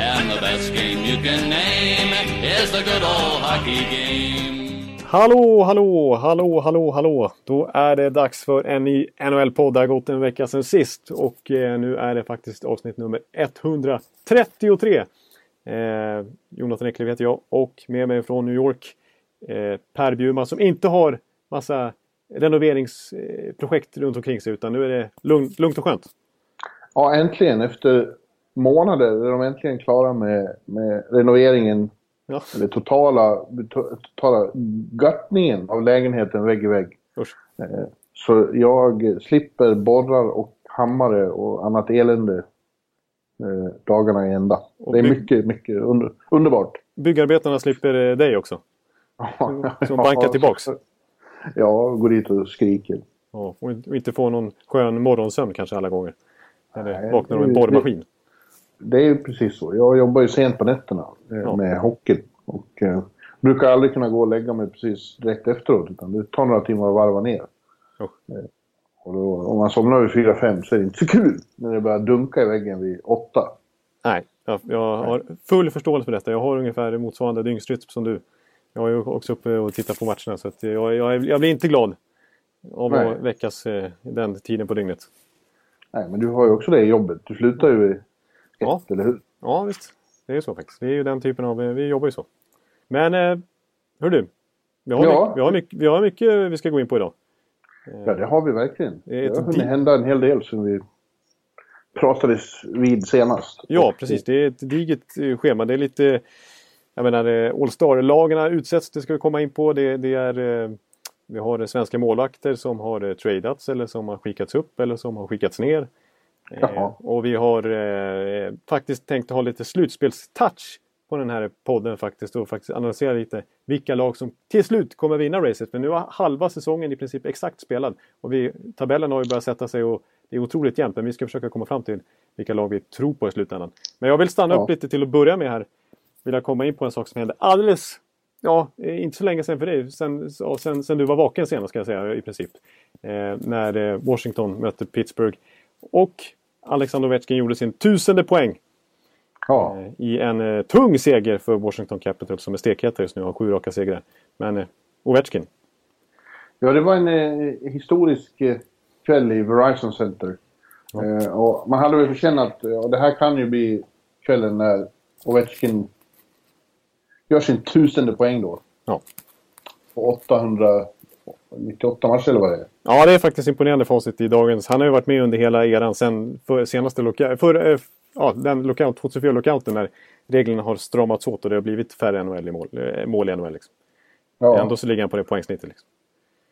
And the best game you can name is the good old hockey game. Hallå, hallå, hallå, hallå, hallå! Då är det dags för en ny NHL-podd. Det har gått en vecka sedan sist och eh, nu är det faktiskt avsnitt nummer 133. Eh, Jonathan Ecklev heter jag och med mig från New York eh, Per Bjurman som inte har massa renoveringsprojekt runt omkring sig utan nu är det lugnt, lugnt och skönt. Ja, äntligen efter månader är de äntligen klara med, med renoveringen Ja. Eller totala, totala göttningen av lägenheten vägg i vägg. Usch. Eh, Så jag slipper borrar och hammare och annat elände eh, dagarna i ända. Och Det är mycket, mycket under, underbart. Byggarbetarna slipper eh, dig också. Som bankar tillbaks. Ja, går dit och skriker. Ja, och inte- och inte få någon skön morgonsömn kanske alla gånger. Eller vaknar av en borrmaskin. Det är ju precis så. Jag jobbar ju sent på nätterna eh, Ja. med hockey. Och eh, brukar aldrig kunna gå och lägga mig precis direkt efteråt. Utan det tar några timmar att varva ner. Ja. Eh, och då, om man somnar vid 4-5 så är det inte så kul när det börjar dunka i väggen vid 8. Nej, jag, jag har full förståelse för detta. Jag har ungefär motsvarande dygnsrytm som du. Jag är ju också uppe och tittar på matcherna så att jag, jag, jag blir inte glad av att väckas eh, den tiden på dygnet. Nej, men du har ju också det jobbet. Du slutar ju vid 1, Ja. eller hur? Ja, visst. Det är ju så faktiskt. Det är ju den typen av... eh, Vi jobbar ju så. Men, eh, hör du. Vi har, Ja. mycket, vi, har mycket, vi har mycket vi ska gå in på idag. Ja, det har vi verkligen. Det har hunnit hända en hel del sen vi pratades vid senast. Ja, precis. Det är ett digert eh, schema. Det är lite... Jag menar, eh, All Star-lagarna utsätts. Det ska vi komma in på. Det, det är... eh, Vi har eh, svenska målvakter som har eh, tradats eller som har skickats upp eller som har skickats ner. Eh, Jaha. och vi har eh, faktiskt tänkt att ha lite slutspelstouch på den här podden faktiskt och faktiskt analysera lite vilka lag som till slut kommer vinna racet. För nu har halva säsongen i princip exakt spelad. Och vi, tabellen har ju börjat sätta sig och det är otroligt jämnt. Men vi ska försöka komma fram till vilka lag vi tror på i slutändan. Men jag vill stanna Ja. upp lite till att börja med här. Vill jag komma in på en sak som hände alldeles Ja, eh, inte så länge sedan för dig. Sen, sen, sen du var vaken senast ska jag säga i princip. Eh, när eh, Washington mötte Pittsburgh. Och Alexander Ovechkin gjorde sin tusende poäng Ja, eh, i en eh, tung seger för Washington Capitals som är stekheta just nu och har sju raka segrar. Men eh, Ovechkin. ja det var en eh, historisk eh, kväll i Verizon Center. Eh, och man hade väl för känna att ja, det här kan ju bli kvällen när Ovechkin gör sin tusende poäng då. Ja. På 898 matcher eller vad det är. ja, det är faktiskt imponerande facit i dagens. Han har ju varit med under hela eran sen för senaste lockout, för, eh, ja, den lockout, 2004-lockouten när reglerna har stramats åt och det har blivit färre NHL i mål, eh, mål i NHL. Liksom. Ja. Ändå så ligger han på det poängsnittet. Liksom.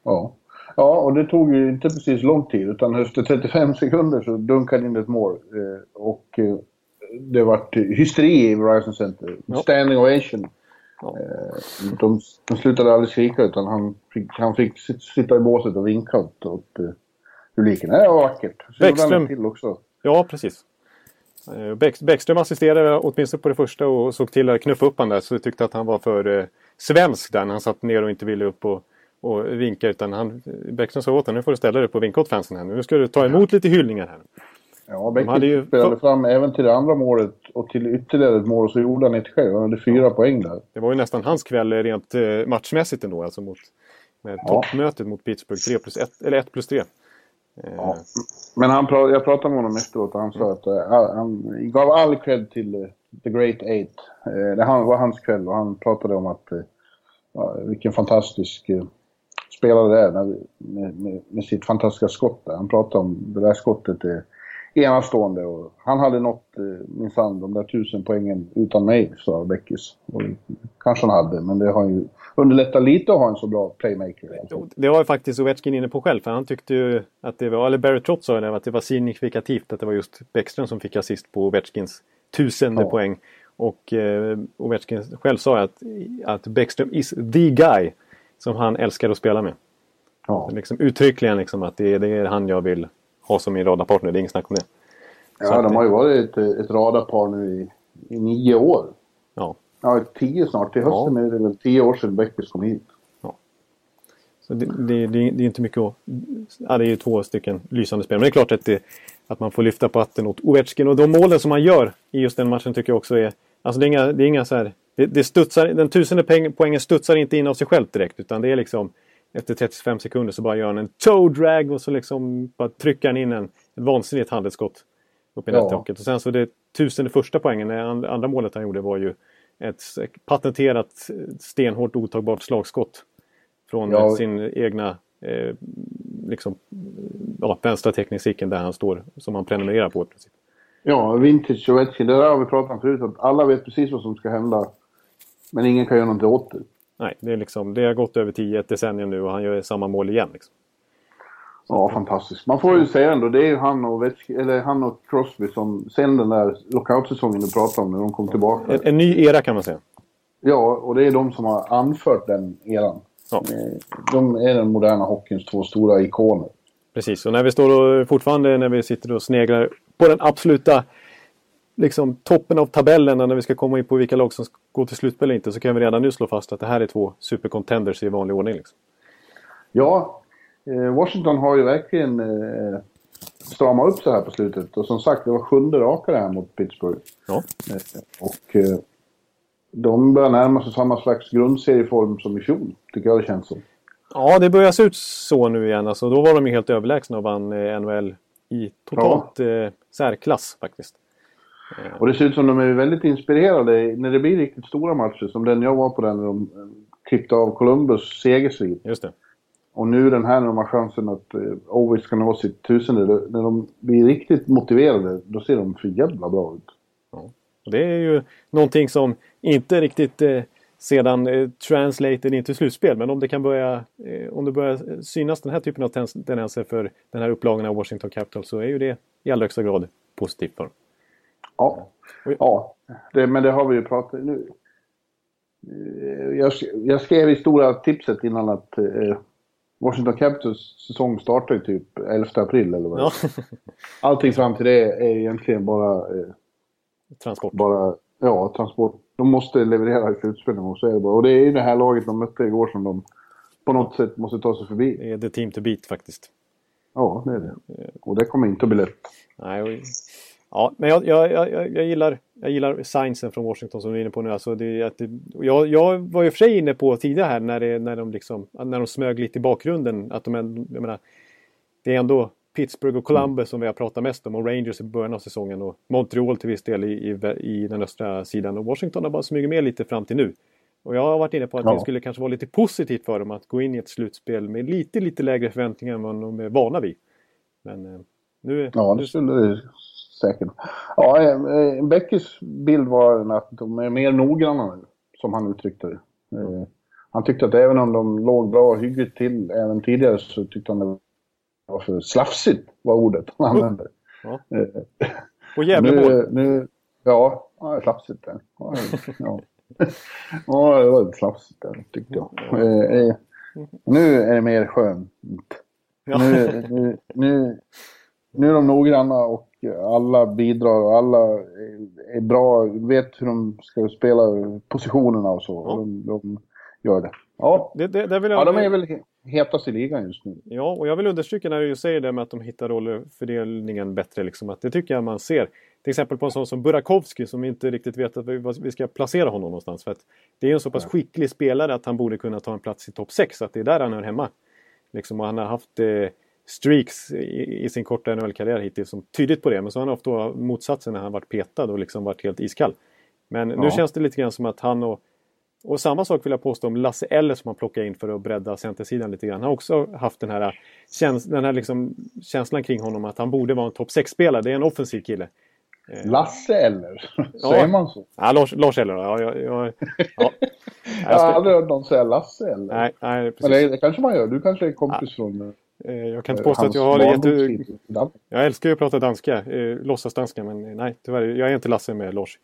Ja. ja, och det tog ju inte precis lång tid utan efter 35 sekunder så dunkade in ett mål. Eh, och eh, det vart hysteri i Verizon Center. Ja. Standing ovation. Ja. Eh, de, de slutade aldrig skrika utan han fick, han fick sit- sitta i båset och vinka åt, åt eh, publiken. Det var vackert. Så Bäckström. till också. Ja, precis. Eh, Bäck, Bäckström assisterade åtminstone på det första och såg till att knuffa upp han där. Så jag tyckte att han var för eh, svensk där när han satt ner och inte ville upp och, och vinka. Utan han, Bäckström sa åt honom, nu får du ställa dig upp och vinka åt fansen här. Nu ska du ta emot lite hyllningar här. Ja, De hade ju- spelade fram även till det andra målet och till ytterligare ett mål och så gjorde han ett själv. Han hade fyra poäng där. Det var ju nästan hans kväll rent eh, matchmässigt ändå. Alltså mot, med Ja. toppmötet mot Pittsburgh. 3 plus 1, eller 1 plus 3. Eh, Ja. Men han pra- jag pratade med honom efteråt och han sa att eh, all- han gav all cred till eh, The Great Eight. Eh, det var hans kväll och han pratade om att ja, vilken fantastisk spelare det är med, med, med sitt fantastiska skott. Där. Han pratade om det där skottet är enastående och han hade nått eh, minsann de där tusen poängen utan mig, sa Beckis. Kanske han hade, men det har ju underlättat lite att ha en så bra playmaker. Det var ju faktiskt Ovechkin inne på själv. För han tyckte ju att det var, eller Barry Trotz sa det, att det var signifikativt att det var just Bäckström som fick assist på Ovechkins tusende Ja. poäng. Och eh, Ovechkin själv sa att, att Bäckström is the guy som han älskar att spela med. Ja. Liksom uttryckligen liksom att det är, det är han jag vill ha som min radarpartner. Det är inget snack om det. Så Ja, de har ju varit ett, ett radarpar nu i, i nio år. Ja. Ja, tio snart. Till hösten är det väl tio år sedan Beckers kom hit. Så det, det, det, det är inte mycket att... Ja, det är ju två stycken lysande spel. Men det är klart att, det, att man får lyfta på hatten åt Ovechkin. Och de målen som man gör i just den matchen tycker jag också är... Alltså det är inga, det är inga så här... Det, det studsar, den tusende poängen studsar inte in av sig själv direkt. Utan det är liksom... Efter 35 sekunder så bara gör han en toe drag och så liksom bara trycker han in en, ett vansinnigt handledsskott. Upp i Ja. nättaket. Och sen så det tusende första poängen, det and- andra målet han gjorde var ju ett patenterat stenhårt otagbart slagskott. Från Ja. sin egna eh, liksom, ja, vänstra teknikcirkeln där han står som han prenumererar på. i princip. Ja, vintage Ovechkin. Det där har vi pratat om förut. Att alla vet precis vad som ska hända. Men ingen kan göra någonting åt det. Nej, det, är liksom, det har gått över tio, ett decennium nu och han gör samma mål igen. Liksom. Ja, fantastiskt. Man får ju säga ändå, det är ju han och, eller han och Crosby som sen den där lockout-säsongen du pratade om när de kom tillbaka. En, en ny era kan man säga. Ja, och det är de som har anfört den eran. Ja. Eh, De är den moderna hockeyns två stora ikoner. Precis, och när vi står och fortfarande när vi sitter och sneglar på den absoluta liksom, toppen av tabellen när vi ska komma in på vilka lag som ska gå till slutspel eller inte så kan vi redan nu slå fast att det här är två supercontenders i vanlig ordning. Liksom. Ja, eh, Washington har ju verkligen eh, stramat upp så här på slutet. Och som sagt, det var sjunde raka det här mot Pittsburgh. Ja. Eh, Och eh, de börjar närma sig samma slags grundserieform som i fjol, tycker jag det känns som. ja, det börjar se ut så nu igen. Alltså, då var de ju helt överlägsna och vann eh, NHL i totalt eh, särklass faktiskt. Och det ser ut som de är väldigt inspirerade när det blir riktigt stora matcher, som den jag var på den när de eh, klippte av Columbus segersvit. Just det. Och nu den här när de har chansen att eh, Ovis ska nå sitt tusende, när de blir riktigt motiverade, då ser de för jävla bra ut. Och det är ju någonting som inte riktigt eh, sedan eh, translated in till slutspel. Men om det kan börja, eh, om det börjar synas den här typen av tendenser för den här upplagan av Washington Capital så är ju det i allra högsta grad positivt för dem. Ja, ja det, men det har vi ju pratat nu. Eh, Jag, jag skrev i stora tipset innan att eh, Washington Capitals säsong startar ju typ 11 april eller vad Ja. Allting fram till det är egentligen bara, eh, transport. bara ja, transport. De måste leverera i slutspelet och så är det bara. Och det är ju det här laget de mötte igår som de på något sätt måste ta sig förbi. Det är the team to beat faktiskt. Ja, det är det. Och det kommer inte att bli lätt. Nej, ja, men jag, jag, jag, jag- gillar, jag gillar signsen från Washington som du är inne på nu. Alltså det, att det, jag, jag var ju för sig inne på tidigare här när, det, när, de liksom, när de smög lite i bakgrunden. Att de, jag menar, det är ändå Pittsburgh och Columbus som vi har pratat mest om och Rangers i början av säsongen och Montreal till viss del i, i, i den östra sidan. Och Washington har bara smugit med lite fram till nu. Och jag har varit inne på att Ja. det skulle kanske vara lite positivt för dem att gå in i ett slutspel med lite, lite lägre förväntningar än vad de är vana vid. Men eh, nu, Ja, det skulle säkert. Ja, eh, Beckys bild var att de är mer noggranna nu, som han uttryckte det. Eh, Han tyckte att även om de låg bra och hyggligt till även tidigare så tyckte han det var för slafsigt, var ordet han använde. Ja. Eh, på Gävleborg. nu, nu, ja, ja, slafsigt. Ja, ja. ja, det var lite slafsigt där tyckte jag. Eh, eh, Nu är det mer skönt. Ja. Nu, nu, nu, nu är de noggranna och alla bidrar och alla är- bra, vet hur de ska spela positionerna och så. Ja. De, de gör det. Ja. Det, det, där vill jag, ja, de är väl hetast i ligan just nu. Ja, och jag vill understryka när du säger det med att de hittar rollerfördelningen bättre. Liksom, att det tycker jag man ser. Till exempel på en sån som Burakovsky som inte riktigt vet att vi, ska placera honom någonstans. För att det är en så pass skicklig spelare att han borde kunna ta en plats i topp 6. Att det är där han hör hemma. Liksom, och han har haft eh, streaks i, i sin korta NHL-karriär hittills som tydligt på det. Men så har han ofta motsatsen när han varit petad och liksom varit helt iskall. Men nu Ja. känns det lite grann som att han och och samma sak vill jag påstå om Lasse Eller som man plockar in för att bredda centersidan lite grann. Han har också haft den här, käns den här liksom känslan kring honom att han borde vara en topp 6-spelare. Det är en offensiv kille. Lasse eller? Ja. Säger man så? Ja, Lars, Lars Eller. Ja, jag, jag, ja. Jag har aldrig hört någon säga Lasse eller. nej, nej, Men precis. det, det kanske man gör. Du kanske är kompis från Eh, Jag kan inte eh, påstå att jag har det jätte... Jag älskar ju att prata danska, eh, låtsasdanska, men nej tyvärr. Jag är inte Lasse med Lars.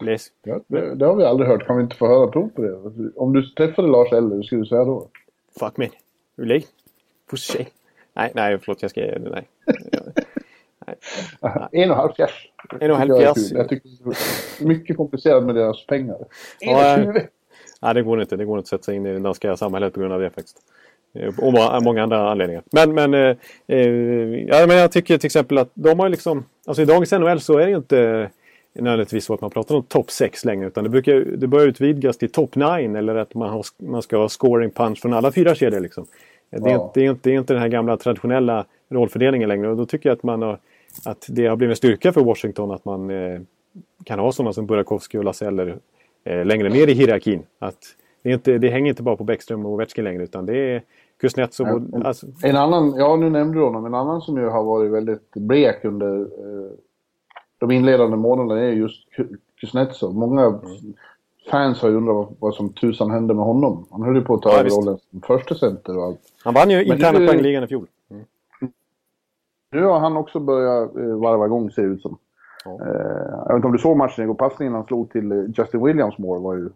läs. Ja, det, det har vi aldrig hört. Kan vi inte få höra prov på det? Om du träffade Lars Eller, hur skulle du säga då? Fuck me. Ulej. Pussy. Nej, nej, förlåt. Jag ska... Nej. En och en halv fjärs. En och en halv fjärs. kul. Jag tycker det är mycket komplicerat med deras pengar. En Ja, och tjugo. Nej, det går inte. Det går inte att sätta sig in i det danska samhället på grund av det faktiskt. Eh, Och må- många andra anledningar. Men, men, eh, eh, ja, men jag tycker till exempel att de har liksom... Alltså i dagens NHL så är det ju inte nödvändigtvis så att man pratar om topp 6 längre. Utan det, brukar, det börjar utvidgas till topp 9 eller att man, har, man ska ha scoring punch från alla fyra kedjor. Liksom. Det, är, inte, det, är inte, det är inte den här gamla traditionella rollfördelningen längre. Och då tycker jag att, man har, att det har blivit en styrka för Washington att man eh, kan ha sådana som Burakovsky och Laseller eh, längre ner i hierarkin. Att det, inte, det hänger inte bara på Bäckström och Ovechkin längre utan det är Kuznetsov. Ja, Alltså, En annan, ja nu nämnde du honom, en annan som ju har varit väldigt blek under eh, de inledande månaderna är just Ku- Kuznetsov. Många Mm. fans har ju undrat vad, vad som tusan hände med honom. Han höll ju på att ta Ja, över rollen som första center och allt. han vann ju interna poängligan i fjol. Mm. Nu har han också börjat eh, varva igång ser det ut som. Ja. Eh, jag vet inte om du såg matchen igår, passningen han slog till eh, Justin Williams mål var ju,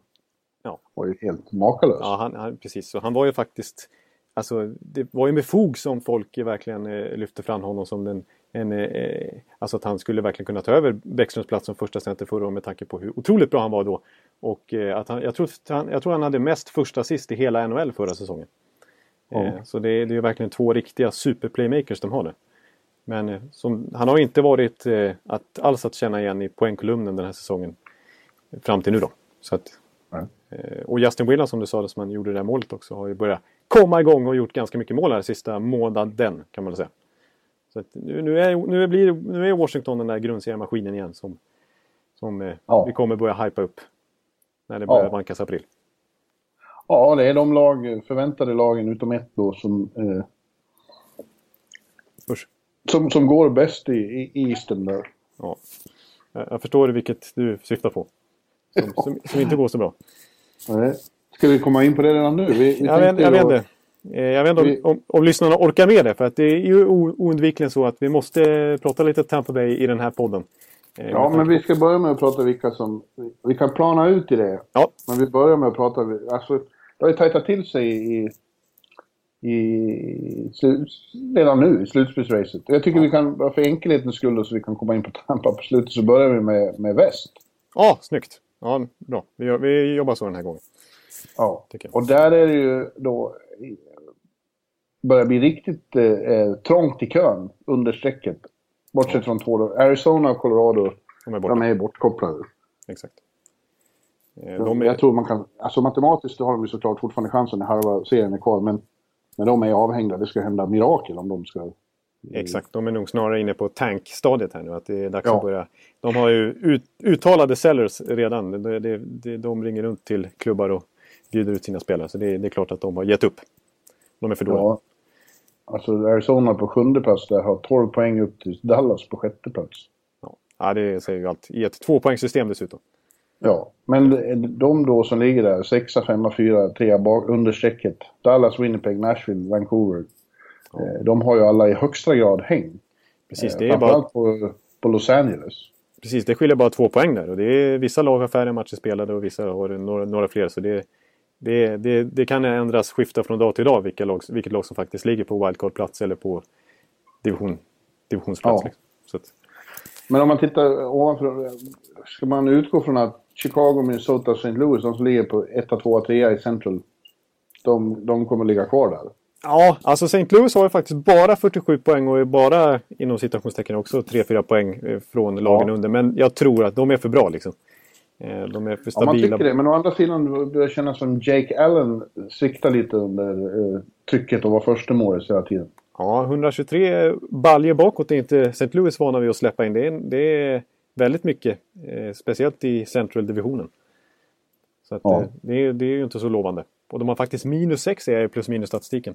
Ja. var ju helt makalös. Ja, han, han, precis. Så han var ju faktiskt... Alltså, det var ju med fog som folk verkligen eh, lyfte fram honom som den... En, eh, alltså att han skulle verkligen kunna ta över Bäckströms plats som första center förra året med tanke på hur otroligt bra han var då. Och eh, att han, jag, tror, han, jag tror han hade mest första assist i hela NHL förra säsongen. Ja. Eh, så det, är- det är verkligen två riktiga superplaymakers de har det. Men eh, som, han har inte varit eh, att, alls att känna igen i poängkolumnen den här säsongen. Fram till nu då. Så att, Eh, och Justin Williams som du sa, som han gjorde det där målet också, har ju börjat komma igång och gjort ganska mycket mål här sista månaden kan man väl säga. Så nu, nu, är, nu, blir, nu är Washington den där grundseriemaskinen igen som, som eh, Ja. vi kommer börja hypa upp. När det börjar Ja. vankas april. Ja, det är de lag, förväntade lagen utom ett då som, eh, som, som går bäst i, i Eastern där. Ja. Jag, jag förstår vilket du syftar på. Som, som, som inte går så bra. Nej. Ska vi komma in på det redan nu? Vi, vi Jag vet, jag vet inte. Eh, Jag vet inte Vi- om, om, om lyssnarna orkar med det. För att det är ju oundvikligen så att vi måste prata lite Tampa Bay i den här podden. Eh, Ja, men vi ska börja med att prata vilka som... Vi kan plana ut i det. Ja. Men vi börjar med att prata... Alltså, det har ju tajtat till sig i... i redan nu i slutspelsracet. Jag tycker vi kan, bara för enkelhetens skull så vi kan komma in på Tampa på slutet, så börjar vi med, med väst. Ja, snyggt. Ja, bra. Vi, vi jobbar så den här gången. Ja. Och där är det ju då... Börjar bli riktigt eh, trångt i kön under strecket. Bortsett från två då. Arizona och Colorado, De är borta. de är bortkopplade. Exakt. Eh, De är, Jag tror man kan... Alltså matematiskt har de ju såklart fortfarande chansen när halva serien är kvar, men... Men de är avhängda. Det ska hända mirakel om de ska... Exakt, de är nog snarare inne på tankstadiet här nu. Att det är dags Ja. att börja. De har ju ut, uttalade sellers redan. Det, det, de ringer runt till klubbar och bjuder ut sina spelare. Så det, det är klart att de har gett upp. De är för dåliga. Ja. Alltså Arizona på sjunde plats där har 12 poäng upp till Dallas på sjätte plats. Ja. ja, det säger ju allt. I ett tvåpoängssystem dessutom. Ja, men de då som ligger där, sexa, femma, fyra, trea bak, under strecket. Dallas, Winnipeg, Nashville, Vancouver. Eh, De har ju alla i högsta grad häng. Precis, Eh, det är bara, på, på Los Angeles. precis, det skiljer bara två poäng där. Och det är, vissa lag har färre matcher spelade och vissa har några, några fler. Så det, det, det, det kan ändras, skifta från dag till dag vilka lag, vilket lag som faktiskt ligger på wildcard-plats eller på division, divisionsplats. Ja. Liksom. Så att, Men om man tittar ovanför, ska man utgå från att Chicago, Minnesota och St. Louis, de som ligger på 1, 2, 3 i Central, de, de kommer ligga kvar där. Ja, alltså St. Louis har ju faktiskt bara 47 poäng och är bara inom citationstecken också 3-4 poäng eh, från lagen Ja. under. Men jag tror att de är för bra liksom. Eh, De är för Ja, man stabila. tycker det, men å andra sidan börjar det kännas som Jake Allen sviktar lite under eh, trycket och var första målet hela tiden. Ja, 123 baljer bakåt är inte St. Louis vana vid att släppa in. Det är, det är väldigt mycket. Eh, speciellt i Central-divisionen. Så att, Ja. eh, det, är, det är ju inte så lovande. Och de har faktiskt minus 6 i plus minus statistiken.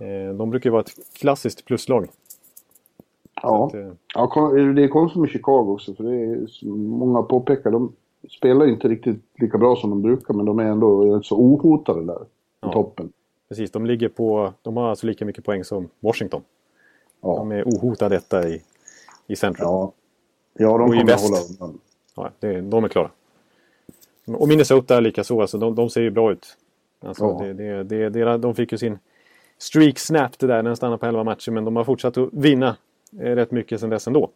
Eh, de brukar ju vara ett klassiskt pluslag. Ja. Att, eh, ja, det är konstigt med Chicago också, för det är som många påpekar, de spelar inte riktigt lika bra som de brukar, men de är ändå rätt så ohotade där Ja. i toppen. Precis, de ligger på... De har alltså lika mycket poäng som Washington. Ja, De är ohotade detta i, i Central. ja. ja de Och kommer att hålla undan. Ja, det, de är klara. Och Minnesota är lika så, alltså, de, de ser ju bra ut. Alltså, Ja. det, det, det, det, de fick ju sin streak snap det där, den stannade på 11 matcher, men de har fortsatt att vinna eh, rätt mycket sedan dess ändå.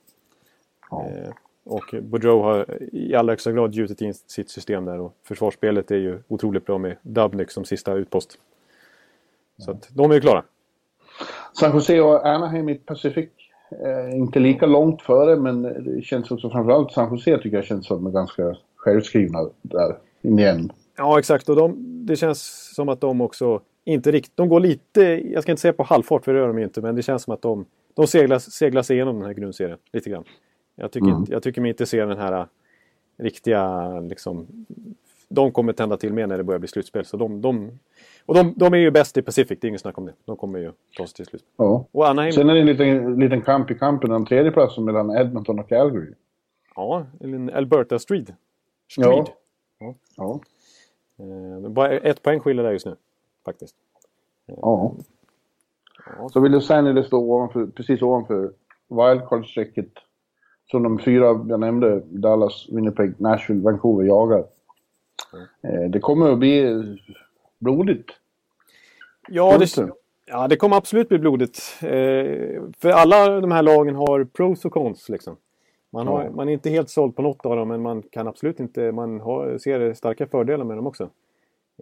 Ja. Eh, och Boudreau har i allra högsta grad gjutit in sitt system där och försvarsspelet är ju otroligt bra med Dubnyk som sista utpost. Så att de är ju klara. San Jose och Anaheim i Pacific. Eh, inte lika långt före, men det känns också framförallt San Jose tycker jag känns som ganska självskrivna där igen. Ja, exakt. Och de, det känns som att de också inte riktigt... De går lite, jag ska inte säga på halvfart, för det gör de ju inte, men det känns som att de, de seglar, seglar sig igenom den här grundserien lite grann. Jag tycker, Mm. jag tycker mig inte se den här äh, riktiga, liksom... De kommer tända till mer när det börjar bli slutspel. Så de, de, och de, de är ju bäst i Pacific, det är inget snack om det. De kommer ju ta sig till slutspel. Ja. Och Anaheim, Sen är det en liten, liten kamp i kampen om tredjeplatsen mellan Edmonton och Calgary. ja, en Alberta Street. Ja. Street. Ja. Eh, bara ett poäng skiljer där just nu, faktiskt. ja. Så vill Los Angeles stå ovanför, precis ovanför wildcard-strecket som de fyra jag nämnde, Dallas, Winnipeg, Nashville, Vancouver, jagar. Eh, det kommer att bli blodigt. Ja, det, ja, det kommer absolut bli blodigt. Eh, för alla de här lagen har pros och cons. Liksom. Man, har, Ja. man är inte helt såld på något av dem, men man kan absolut inte... Man har, ser starka fördelar med dem också.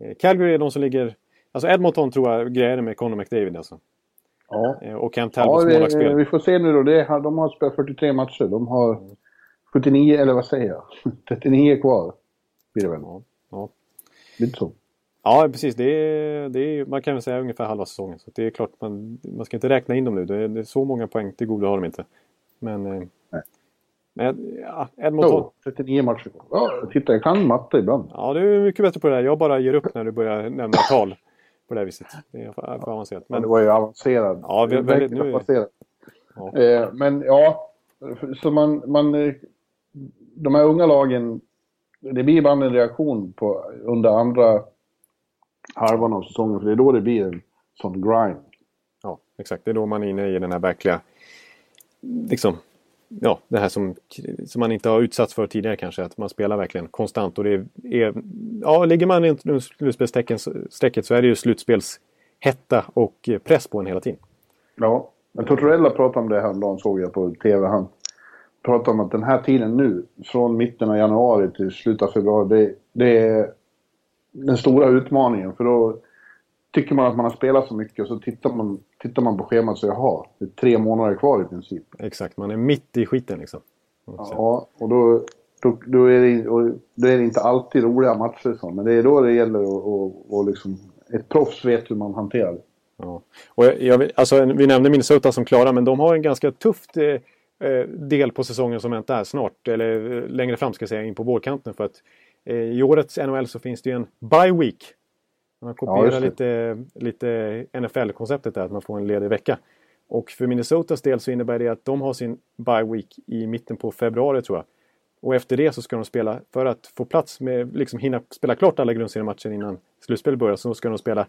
Eh, Calgary är de som ligger... Alltså Edmonton tror jag grejer med Conor McDavid alltså. Ja. Eh, och Kent Ja, Talbots vi, målvaktsspel. vi får se nu då. Det, de har spelat 43 matcher. De har 79, eller vad säger jag? 39 kvar. Blir det väl. Ja, ja. Lite så. Ja, precis. Det är, det är, man kan väl säga ungefär halva säsongen. Så det är klart, man, man ska inte räkna in dem nu. Det är, det är så många poäng till godo har de inte. Men... Men ja, Edmonton. Jo, 39 matcher kvar. Ja, titta, jag kan matte ibland. Ja, du är mycket bättre på det där. Jag bara ger upp när du börjar nämna tal på det här viset. Det är för, för avancerat. Men Men det var ju avancerad. Ja, vi- väldigt- nu avancerat. Ja. Eh, men ja, så man, man... eh, De här unga lagen, det blir ibland en reaktion på under andra halvan av säsongen. För det är då det blir en sån grind. ja, exakt. Det är då man är inne i den här verkliga... Liksom, ja, det här som, som man inte har utsatts för tidigare kanske. Att man spelar verkligen konstant. Och det är, är, ja, ligger man runt slutspelsstrecket så är det ju slutspelshetta och press på en hela tiden. Ja, men Tortorella pratade om det häromdagen såg jag på TV. Han pratade om att den här tiden nu, från mitten av januari till slutet av februari, det, det är den stora utmaningen. För då tycker man att man har spelat så mycket och så tittar man, tittar man på schemat så jaha, det är tre månader kvar i princip. Exakt, man är mitt i skiten liksom. Ja, och då, då, då, är det, då är det inte alltid roliga matcher så, men det är då det gäller att och, och liksom, ett proffs vet hur man hanterar det. Ja. Och jag, jag, alltså, vi nämnde Minnesota som klara, men de har en ganska tufft eh, eh, del på säsongen som väntar här snart. Eller eh, längre fram ska jag säga, in på vårkanten. För att eh, i årets NHL så finns det ju en bye week. Man Ja, kopierar det. lite, lite NFL-konceptet där, att man får en ledig vecka. Och för Minnesotas del så innebär det att de har sin bye week i mitten på februari tror jag. Och efter det så ska de spela, för att få plats med, liksom hinna spela klart alla grundseriematcher innan slutspelet börjar, så ska de spela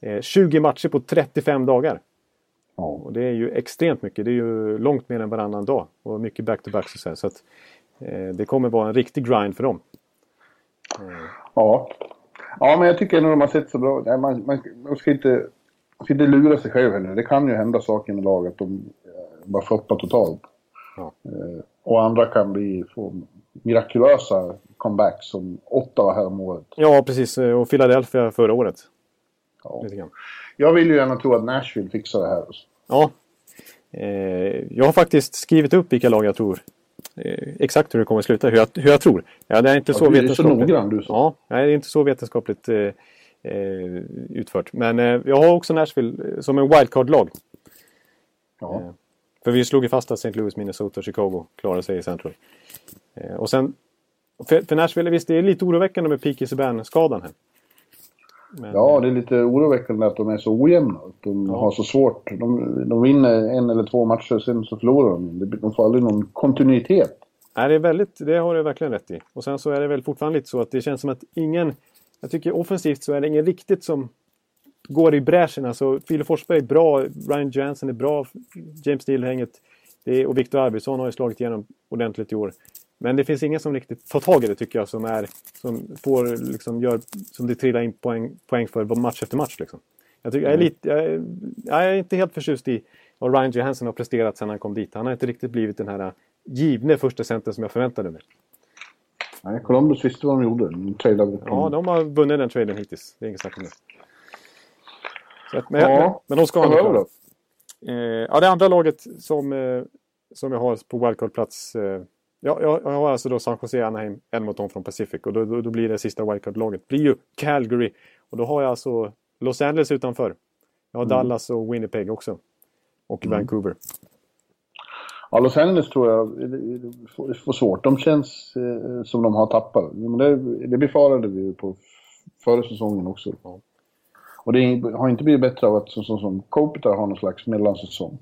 eh, 20 matcher på 35 dagar. Ja. Och det är ju extremt mycket. Det är ju långt mer än varannan dag. Och mycket back-to-back så, att, så att eh, det kommer vara en riktig grind för dem. Ja. Ja, men jag tycker ändå de har sett så bra Nej, man, man, man ska inte, man ska inte lura sig själv heller. Det kan ju hända saker med lag att de eh, bara floppar totalt. Ja. Eh, och andra kan bli, få mirakulösa comebacks som Ottawa här om året. Ja, precis. Eh, Och Philadelphia förra året. Ja. Jag vill ju gärna tro att Nashville fixar det här. Ja. Jag har faktiskt skrivit upp vilka lag jag tror. Eh, exakt hur det kommer att sluta. Hur jag, hur jag tror. Ja, det är inte Ja, så du är så vetenskapligt. noggrann, du, så. Ja, det är inte så vetenskapligt eh, eh, utfört. Men eh, jag har också Nashville eh, som en wildcard-lag. Ja. Eh, För vi slog ju fast att St. Louis, Minnesota och Chicago klarar sig i Central. Och sen, för, för Nashville, visst det är lite oroväckande med Peaky Subban-skadan här. Men, ja, det är lite oroväckande att de är så ojämna. Att de Ja. har så svårt. De, de vinner en eller två matcher, sen så förlorar de. De får aldrig någon kontinuitet. Nej, det, är väldigt, det har du verkligen rätt i. Och sen så är det väl fortfarande lite så att det känns som att ingen... Jag tycker offensivt så är det ingen riktigt som går i bräschen. Alltså, Fille Forsberg är bra, Ryan Johansson är bra, James är- och Victor Arvidsson har ju slagit igenom ordentligt i år. Men det finns ingen som riktigt tar tag i det tycker jag som, är, som, får, liksom, gör, som det trillar in poäng, poäng för match efter match. Liksom. Jag, tycker, jag, är lite, jag, är, jag är inte helt förtjust i vad Ryan Johansson har presterat sedan han kom dit. Han har inte riktigt blivit den här givne första center som jag förväntade mig. Nej, Columbus visste vad de gjorde. De. Ja, de har vunnit den traden hittills. Det är inget snack om det. Att, men, ja, men de ska ha kvar. Eh, ja, det andra laget som, eh, som jag har på wildcard-plats. Eh, ja, jag, jag, har alltså då San Jose, Anaheim, Edmonton från Pacific. Och då, då, då blir det sista wildcard-laget. blir ju Calgary. Och då har jag alltså Los Angeles utanför. Jag har mm. Dallas och Winnipeg också. Och mm. Vancouver. Ja, Los Angeles tror jag får svårt. De känns eh, som de har tappat. Men det, det befarade vi på förra säsongen också. Och det har inte blivit bättre av att som, som, som Kopitar har någon slags mellansäsong.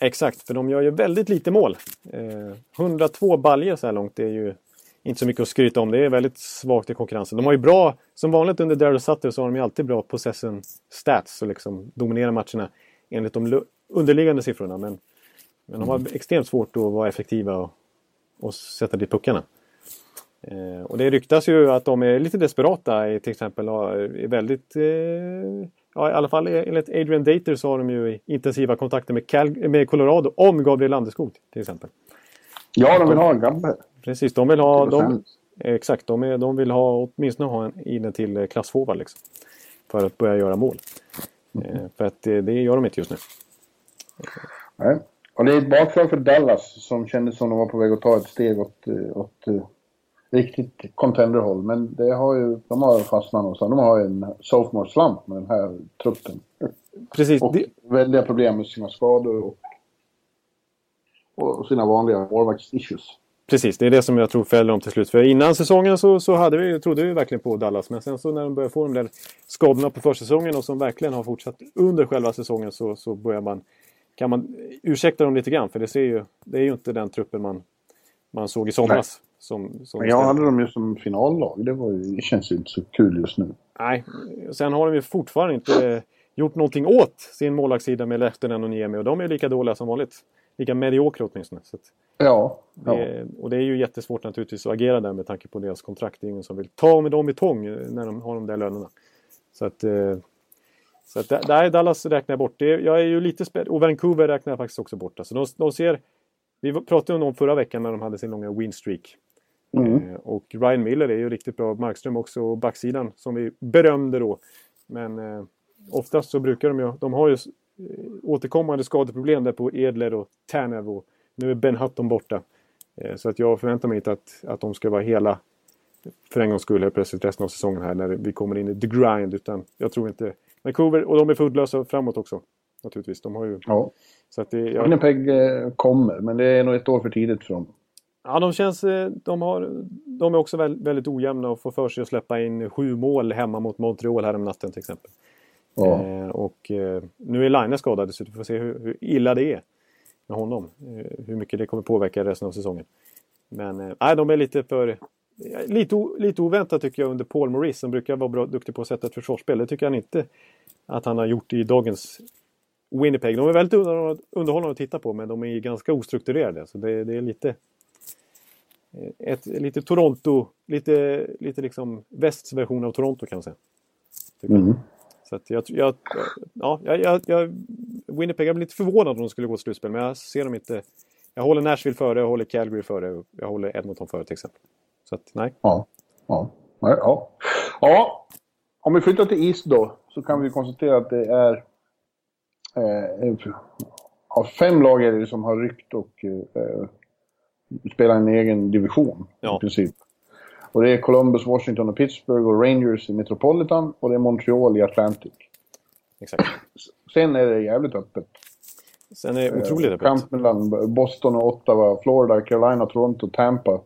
Exakt, för de gör ju väldigt lite mål. Eh, 102 baljer så här långt, det är ju inte så mycket att skryta om. Det är väldigt svagt i konkurrensen. De har ju bra, som vanligt under Daryl Sutter så har de ju alltid bra possession stats och liksom dominerar matcherna enligt de underliggande siffrorna. Men, men de har mm. extremt svårt att vara effektiva och, och sätta dit puckarna. Eh, och det ryktas ju att de är lite desperata till exempel. Är väldigt, eh, ja, I alla fall enligt Adrian Dater så har de ju intensiva kontakter med, Cal med Colorado om Gabriel Landeskog till exempel. Ja, de vill ha en gabbe. Precis, de vill ha... De, exakt, de, är, de vill ha åtminstone ha en in till klassforward liksom. För att börja göra mål. Mm. För att det, det gör de inte just nu. Nej. Och det är ett bakslag för Dallas som kändes som de var på väg att ta ett steg åt, åt riktigt contenderhåll. Men det har ju, de har fastnat någonstans. De har ju en sophomore slump med den här truppen. Precis. Och det... väldiga problem med sina skador och, och sina vanliga målvakts-issues. Precis, det är det som jag tror fäller dem till slut. För innan säsongen så, så hade vi, trodde vi verkligen på Dallas. Men sen så när de började få de där skadorna på försäsongen och som verkligen har fortsatt under själva säsongen så, så börjar man, kan man ursäkta dem lite grann. För det, ser ju, det är ju inte den truppen man, man såg i somras. Som, som jag hade dem ju som finallag. Det, var ju, det känns ju inte så kul just nu. Nej, sen har de ju fortfarande inte gjort någonting åt sin målvaktssida med Lehtinen och Niemi. Och de är lika dåliga som vanligt. Lika mediokra åtminstone. Så ja, ja. Det, och det är ju jättesvårt naturligtvis att agera där med tanke på deras kontrakt. Det är ingen som vill ta med dem i tång när de har de där lönerna. Så att... Eh, så att där, Dallas räknar jag bort. Det, jag är ju lite spänd. Och Vancouver räknar jag faktiskt också bort. Alltså de, de ser... Vi pratade om dem förra veckan när de hade sin långa winstreak. Mm. Eh, och Ryan Miller är ju riktigt bra. Markström också. Och backsidan som vi berömde då. Men eh, oftast så brukar de ju... De har ju eh, återkommande skadeproblem där på Edler och Tanev. Och nu är Ben Hutton borta. Eh, så att jag förväntar mig inte att, att de ska vara hela för en gångs skull helt plötsligt resten av säsongen här när vi kommer in i the grind. Utan jag tror inte... Vancouver, och de är foodlösa framåt också. Naturligtvis. De har ju... Ja. Så att det, jag... Winnipeg eh, kommer, men det är nog ett år för tidigt för dem. Ja, de känns... Eh, de, har, de är också väldigt ojämna och får för sig att släppa in sju mål hemma mot Montreal här om natten till exempel. Ja. Eh, och eh, nu är Line skadad så vi får se hur, hur, illa det är med honom. Eh, hur mycket det kommer påverka resten av säsongen. Men eh, de är lite för... Lite, lite oväntat tycker jag under Paul Maurice som brukar vara bra, duktig på att sätta ett försvarsspel. Det tycker han inte att han har gjort i dagens Winnipeg. De är väldigt underhållande att titta på men de är ganska ostrukturerade. Så det, det är lite ett, lite Toronto, lite, lite liksom västs version av Toronto kan man säga. Mm. Så att jag, jag, ja, jag, jag, Winnipeg, jag blir lite förvånad om de skulle gå till slutspel, men jag ser dem inte. Jag håller Nashville före, jag håller Calgary före, jag håller Edmonton före till exempel. Så att, nej. Ja, ja, ja. Ja, om vi flyttar till East då, så kan vi konstatera att det är eh, fem lag är det som har ryckt och eh, spelar en egen division ja. i princip. Och det är Columbus, Washington och Pittsburgh och Rangers i Metropolitan och det är Montreal i Atlantic. Exakt. Sen är det jävligt öppet. Sen är det otroligt öppet. Kamp mellan Boston och Ottawa, Florida, Carolina, Toronto, Tampa.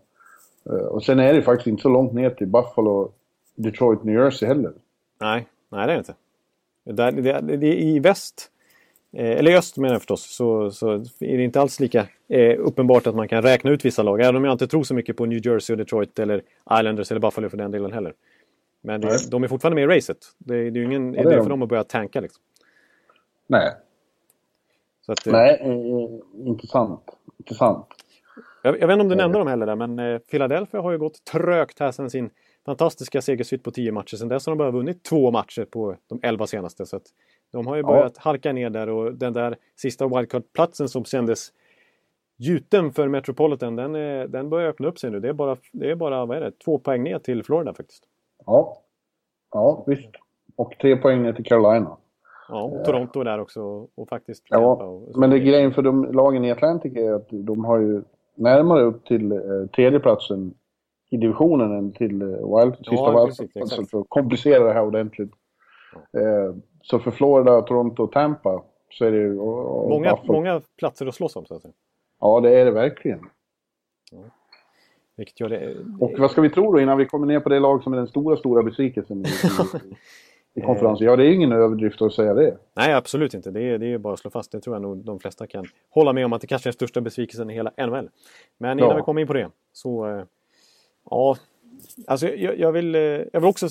Eh, och sen är det faktiskt inte så långt ner till Buffalo, Detroit, New Jersey heller. Nej, nej det är det inte. Det, det, det, I väst Eh, eller i öst menar jag förstås, så, så är det inte alls lika eh, uppenbart att man kan räkna ut vissa lag. Även om jag inte tror så mycket på New Jersey och Detroit eller Islanders eller Buffalo för den delen heller. Men det, de är fortfarande med i racet. Det, det är ju ingen ja, idé för dem att börja tanka liksom. Nej. Att, eh, Nej, eh, intressant. intressant. Jag, jag vet inte om du nämnde dem heller där, men eh, Philadelphia har ju gått trögt här sedan sin fantastiska segersvit på tio matcher. Sen dess har de bara vunnit två matcher på de elva senaste. Så att de har ju börjat ja. halka ner där och den där sista wildcard-platsen som kändes gjuten för Metropolitan, den, den börjar öppna upp sig nu. Det är bara, det är bara vad är det, två poäng ner till Florida faktiskt. Ja, ja visst. Och tre poäng ner till Carolina. Ja, och Toronto där också. Och faktiskt ja, och men det grejen för de lagen i Atlantic är att de har ju närmare upp till eh, tredjeplatsen i divisionen än till eh, wild, sista ja, wildcard för att komplicera det här ordentligt. Ja. Eh, så för Florida, Toronto och Tampa så är det ju... Många, många platser att slåss om så att säga. Ja, det är det verkligen. Ja. Vilket gör det... Och vad ska vi tro då innan vi kommer ner på det lag som är den stora, stora besvikelsen i, i, i konferensen? Ja, det är ingen överdrift att säga det. Nej, absolut inte. Det är, det är bara att slå fast. Det tror jag nog de flesta kan hålla med om att det kanske är den största besvikelsen i hela NHL. Men innan ja. vi kommer in på det så... Eh, ja, Alltså, jag, jag, vill, eh, jag vill också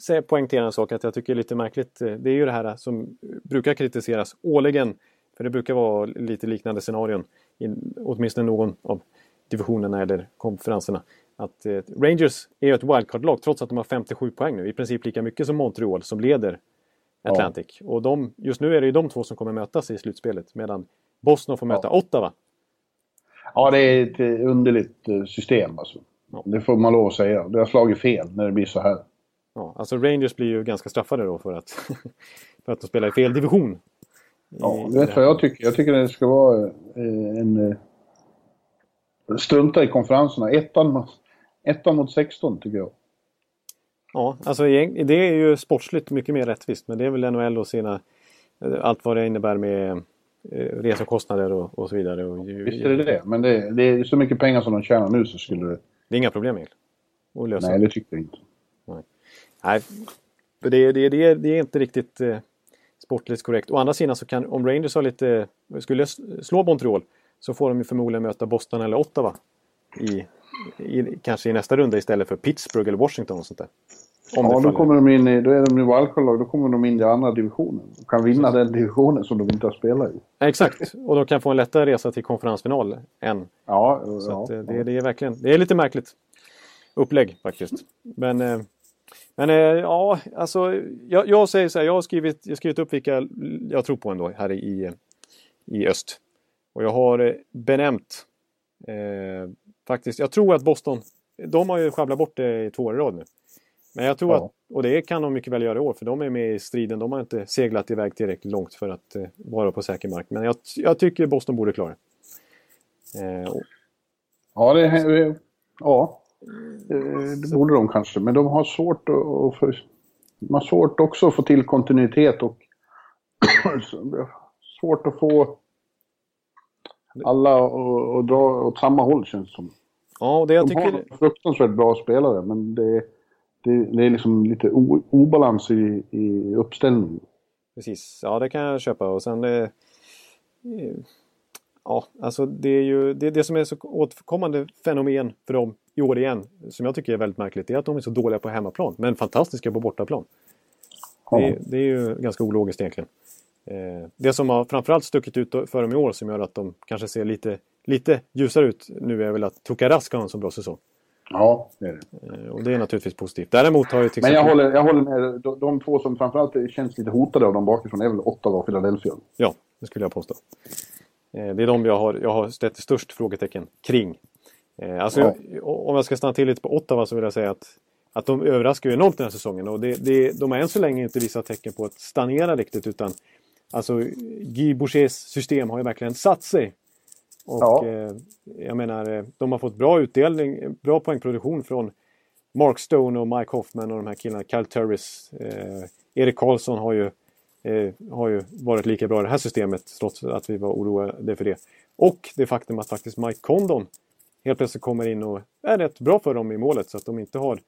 säga, poängtera en sak att jag tycker är lite märkligt. Eh, det är ju det här som brukar kritiseras årligen. För det brukar vara lite liknande scenarion. I åtminstone någon av divisionerna eller konferenserna. Att eh, Rangers är ett wildcard-lag trots att de har 57 poäng nu. I princip lika mycket som Montreal som leder Atlantic. Ja. Och de, just nu är det ju de två som kommer mötas i slutspelet. Medan Boston får möta ja. Ottawa. Ja, det är ett underligt system alltså. Ja. Det får man lov att säga. Det har slagit fel när det blir så här. Ja, alltså Rangers blir ju ganska straffade då för att, för att de spelar i fel division. Ja, du vet vad jag tycker? Jag tycker det ska vara eh, en... Eh, strunta i konferenserna. Ettan, ettan mot 16 tycker jag. Ja, alltså det är ju sportsligt mycket mer rättvist. Men det är väl NHL och sina... Eh, allt vad det innebär med resekostnader och, och så vidare. Och, Visst är det det. Men det, det är så mycket pengar som de tjänar nu så skulle det... Det är inga problem egentligen? Att lösa. Nej, det tycker jag inte. Nej, Nej det, det, det, det är inte riktigt eh, sportligt korrekt. Å andra sidan så kan, om Rangers har lite, skulle slå Montreal så får de ju förmodligen möta Boston eller Ottawa i, i, kanske i nästa runda istället för Pittsburgh eller Washington och sånt där. Om ja, då kommer de in i, då är de i wildcard då kommer de in i andra divisionen. De kan vinna den divisionen som de inte har spelat i. Exakt, och de kan få en lättare resa till konferensfinal än. Ja, så ja, att, eh, det, det, är verkligen, det är lite märkligt upplägg faktiskt. Men, eh, men eh, ja, alltså jag, jag, säger så här, jag har skrivit, jag har skrivit upp vilka jag tror på ändå här i, i öst. Och jag har benämnt eh, faktiskt, jag tror att Boston, de har ju sjabblat bort det i två år i rad nu. Men jag tror ja. att, och det kan de mycket väl göra i år, för de är med i striden. De har inte seglat iväg tillräckligt långt för att eh, vara på säker mark. Men jag, jag tycker Boston borde klara eh, och... Ja, det, ja, det borde de kanske. Men de har svårt att, för, de har svårt också att få till kontinuitet och svårt att få alla att dra åt samma håll känns det som. Ja, det jag de tycker... har fruktansvärt bra spelare, men det det, det är liksom lite o, obalans i, i uppställningen. Precis, ja det kan jag köpa och sen det, eh, Ja, alltså det är ju det, det som är så återkommande fenomen för dem i år igen, som jag tycker är väldigt märkligt, det är att de är så dåliga på hemmaplan, men fantastiska på bortaplan. Ja. Det, det, är ju ganska ologiskt egentligen. Eh, det som har framförallt stuckit ut för dem i år som gör att de kanske ser lite, lite ljusare ut nu är väl att Tokarask har en så bra säsong. Ja, det är det. Eh, och det är naturligtvis positivt. Däremot har ju till Men jag, håller, jag håller med. De, de två som framförallt känns lite hotade av dem bakifrån är väl Ottawa och Philadelphia. Ja, det skulle jag påstå. Eh, det är de jag har, jag har ställt störst frågetecken kring. Eh, alltså, ja. om jag ska stanna till lite på Ottawa så vill jag säga att, att de överraskar ju enormt den här säsongen. Och det, det, de har än så länge inte visat tecken på att stagnera riktigt utan Alltså Guy Bouchers system har ju verkligen satt sig och ja. eh, jag menar, eh, de har fått bra utdelning, bra poängproduktion från Mark Stone och Mike Hoffman och de här killarna. Kyle Turris. Eh, Erik Karlsson har ju, eh, har ju varit lika bra i det här systemet trots att vi var oroade för det. Och det faktum att faktiskt Mike Condon helt plötsligt kommer in och är rätt bra för dem i målet så att de inte har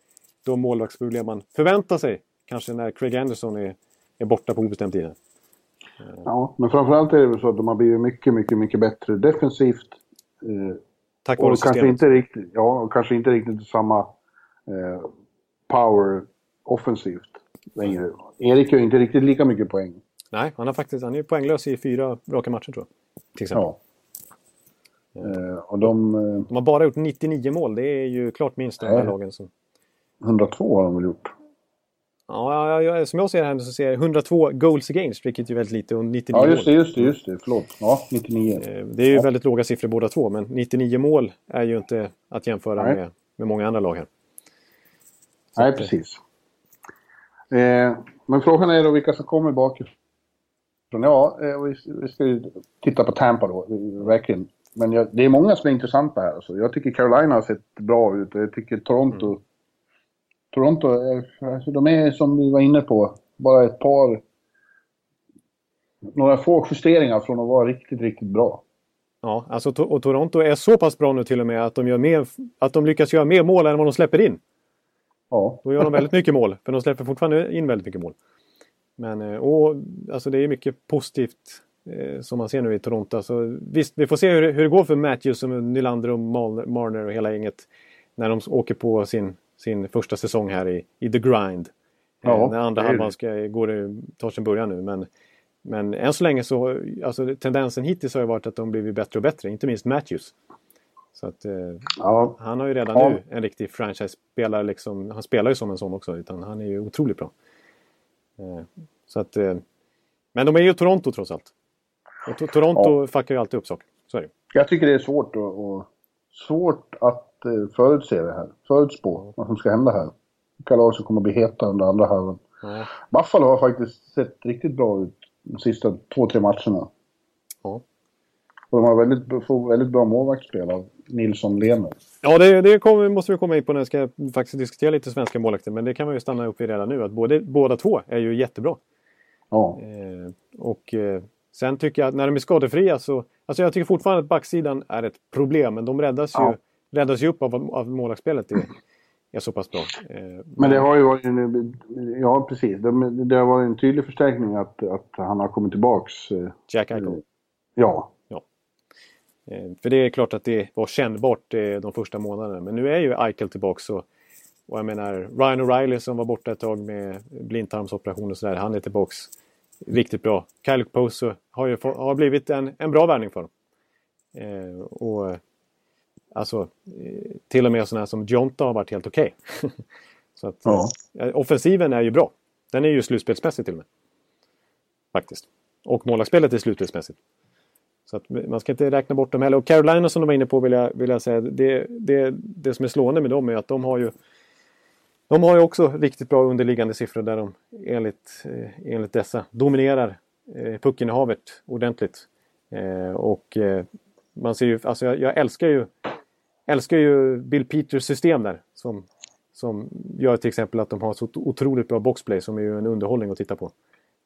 de målvaktsproblem man förväntar sig. Kanske när Craig Anderson är, är borta på obestämd tid. Ja, men framförallt är det väl så att de har blivit mycket, mycket, mycket bättre defensivt. Eh, Tack vare systemet. Kanske inte riktigt, ja, och kanske inte riktigt samma eh, power offensivt längre. Erik gör inte riktigt lika mycket poäng. Nej, han, har faktiskt, han är poänglös i fyra raka matcher tror jag. Till exempel. Ja. Eh, och de, eh, De har bara gjort 99 mål. Det är ju klart minst av de här lagen. Som... 102 har de väl gjort. Ja, ja, ja, som jag ser det här så ser jag 102 goals against, vilket är väldigt lite, och 99 Ja, just det, just det, just det. Förlåt. Ja, 99. Eh, Det är ju väldigt låga siffror båda två, men 99 mål är ju inte att jämföra Nej. med, med många andra lag här. Nej, att, eh, precis. Eh, men frågan är då vilka som kommer bakifrån. Ja, eh, vi, vi ska ju titta på Tampa då, verkligen. Men jag, det är många som är intressanta här. Alltså. Jag tycker Carolina har sett bra ut och jag tycker Toronto... Mm. Toronto, alltså, de är som vi var inne på, bara ett par... Några få justeringar från att vara riktigt, riktigt bra. Ja, alltså, och Toronto är så pass bra nu till och med att de, gör mer, att de lyckas göra mer mål än vad de släpper in. Ja, Då gör de väldigt mycket mål, för de släpper fortfarande in väldigt mycket mål. Men eh, och, alltså det är mycket positivt eh, som man ser nu i Toronto. Alltså, visst, vi får se hur, hur det går för Matthews och Nylander och Marner och hela gänget när de åker på sin, sin första säsong här i, i The Grind. Ja, eh, när andra halvan det. ska, går, det- tar sin början nu. Men, men än så länge så, alltså tendensen hittills har ju varit att de blivit bättre och bättre, inte minst Matthews. Så att, eh, ja, han har ju redan Ja. nu en riktig franchise-spelare. Liksom, han spelar ju som en sån också. Utan han är ju otroligt bra. Eh, så att, eh, men de är ju Toronto trots allt. Och to- Toronto fuckar ju alltid upp saker. Så är det. Jag tycker det är svårt att, och, svårt att förutse det här. Förutspå vad som ska hända här. Som kommer att bli heta under andra halvan. Ja. Buffalo har faktiskt sett riktigt bra ut de sista två, tre matcherna. Ja. Och de har väldigt, får väldigt bra målvaktsspel av Nilsson Lehner. Ja, det, det kommer, måste vi komma in på när vi ska faktiskt diskutera lite svenska målvakter. Men det kan man ju stanna upp vid redan nu. Att både, båda två är ju jättebra. Ja, Eh, och eh, sen tycker jag att när de är skadefria så... Alltså jag tycker fortfarande att backsidan är ett problem. Men de räddas ju, Ja. Räddas ju upp av att målvaktsspelet är, är så pass bra. Eh, men det har ju varit en, Ja, precis. Det, det har varit en tydlig förstärkning att, att han har kommit tillbaks. eh, Jack Eichel. Ja, Eh, För det är klart att det var kännbart de första månaderna. Men nu är ju Eichel tillbaks. Och, och jag menar, Ryan O'Reilly som var borta ett tag med blindtarmsoperation och sådär. Han är tillbaks riktigt bra. Kyle Poso har ju har blivit en, en bra värvning för dem. Och alltså, eh, till och med sådana som Jonta har varit helt okej. Så att Ja. eh, offensiven är ju bra. Den är ju slutspelsmässig till och med. Faktiskt. Och målvaktsspelet är slutspelsmässigt. Så att man ska inte räkna bort dem heller. Och Carolina som de var inne på vill jag, vill jag säga. Det, det, det som är slående med dem är att de har ju de har ju också riktigt bra underliggande siffror där de enligt, eh, enligt dessa dominerar eh, puckinnehavet ordentligt. Och man ser ju, alltså jag, jag älskar ju älskar ju Bill Peters system där. Som, som gör till exempel att de har så otroligt bra boxplay som är ju en underhållning att titta på.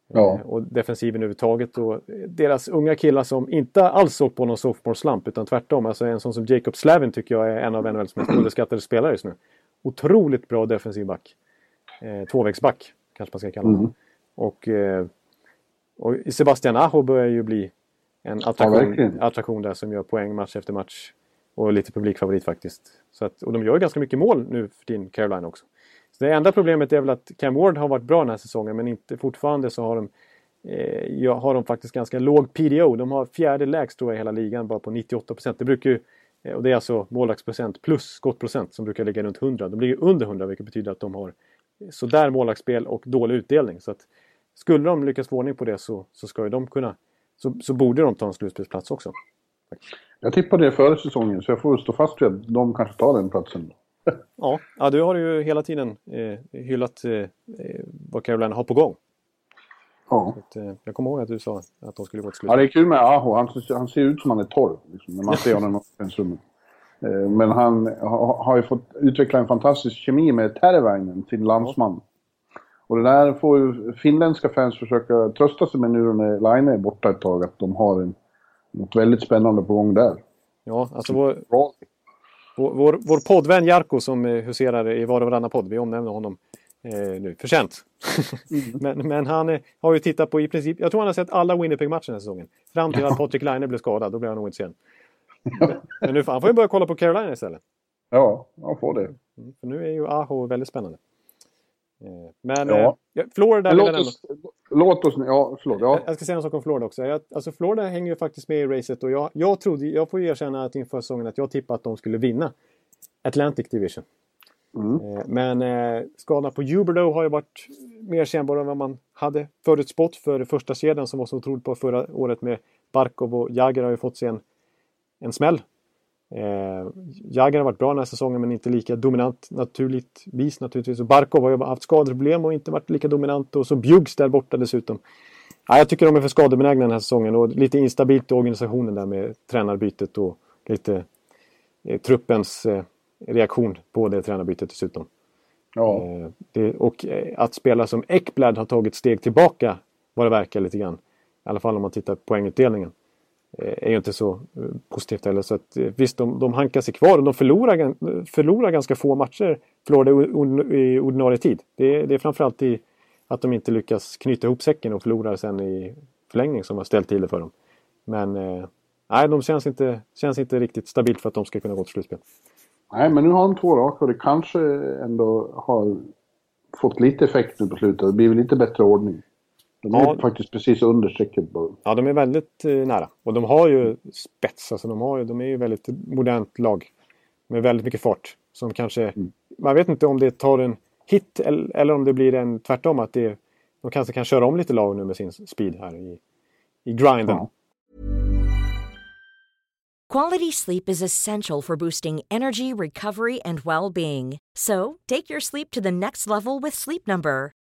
Ja. Eh, Och defensiven överhuvudtaget. Och deras unga killar som inte alls åkt på någon sophomore slump utan tvärtom. Alltså en sån som Jacob Slavin tycker jag är en av NHLs mest underskattade spelare just nu. Otroligt bra defensiv back. Eh, tvåvägsback kanske man ska kalla honom. Mm. Och, eh, och Sebastian Aho börjar ju bli en attraktion, verkligen. attraktion där som gör poäng match efter match. Och lite publikfavorit faktiskt. Så att, och de gör ju ganska mycket mål nu för din Carolina också. Så det enda problemet är väl att Cam Ward har varit bra den här säsongen men inte fortfarande så har de eh, ja, har de faktiskt ganska låg PDO. De har fjärde lägst tror jag i hela ligan bara på 98 procent. Det brukar ju eh, och det är alltså målvaktsprocent plus skottprocent som brukar ligga runt 100. De ligger under 100 vilket betyder att de har sådär målvaktsspel och dålig utdelning. Så att skulle de lyckas få ordning på det så, så ska ju de kunna så, så borde de ta en slutspelsplats också. Jag tippade det före säsongen så jag får stå fast vid att de kanske tar den platsen. Ja, ja du har ju hela tiden eh, hyllat eh, eh, vad Carolina har på gång. Ja. Att, eh, jag kommer ihåg att du sa att de skulle gå till slut. Ja, det är kul med Aho. Han, han ser ut som han är torr liksom, när man ser honom i omklädningsrummet. Eh, Men han ha- har ju fått utveckla en fantastisk kemi med Tervainen, sin landsman. Och det där får ju finländska fans försöka trösta sig med nu när Line är borta ett tag, att de har en, något väldigt spännande på gång där. Ja, alltså vår, Bra. Vår, vår, vår poddvän Jarko som eh, huserar i var och varannan podd, vi omnämner honom eh, nu, förtjänt. men, men han eh, har ju tittat på i princip, jag tror han har sett alla Winnipeg-matcher den här säsongen. Fram till att Patrik Laine blev skadad, då blev han ointresserad. Men- men nu får han får ju börja kolla på Carolina istället. Ja, han får det. Mm, För nu är ju Aho väldigt spännande. Eh, men Ja. eh, Florida Men låt, oss, låt oss... Ja, förlåt. Ja. Jag ska säga en sak om Florida också. Jag, alltså Florida hänger ju faktiskt med i racet och jag, jag trodde, jag får erkänna att inför säsongen att jag tippade att de skulle vinna Atlantic Division. Mm. Eh, Men eh, skadorna på Huberdo har ju varit mer kännbara än vad man hade förutspått för första kedjan som var så otroligt på förra året med Barkov och Jagr har ju fått sig en, en smäll. Eh, Jagr har varit bra den här säsongen men inte lika dominant naturligtvis naturligtvis. Och Barkov har ju haft skadeproblem och inte varit lika dominant och så Bjuggs där borta dessutom. Ja, jag tycker de är för skadebenägna den här säsongen och lite instabilt i organisationen där med tränarbytet och lite eh, truppens eh, reaktion på det tränarbytet dessutom. ja. Eh, det, och eh, att spela som Ekblad har tagit steg tillbaka vad det verkar lite grann. I alla fall om man tittar på poängutdelningen. Eh, är ju inte så eh, positivt heller. Så att, eh, visst, de, de hankar sig kvar och de förlorar, förlorar ganska få matcher. Förlorade i ordinarie tid. Det, är- det är framförallt i att de inte lyckas knyta ihop säcken och förlorar sen i förlängning som har ställt till det för dem. Men eh, nej, de känns inte, känns inte riktigt stabilt för att de ska kunna gå till slutspel. Nej, men nu har de två raka och det kanske ändå har fått lite effekt nu på slutet. Det blir väl lite bättre ordning. De är Ja. faktiskt precis under strecket. Ja, de är väldigt eh, nära. Och de har ju spets. Alltså de, har ju, de är ju väldigt modernt lag. Med väldigt mycket fart. Som kanske... Man vet inte om det tar en hit eller, eller om det blir en tvärtom. Att det, de kanske kan köra om lite lag nu med sin speed här i, i grinden. Ja. Quality sleep is essential for boosting energy, recovery, and well being. So, take your sleep to the next level with Sleep Number.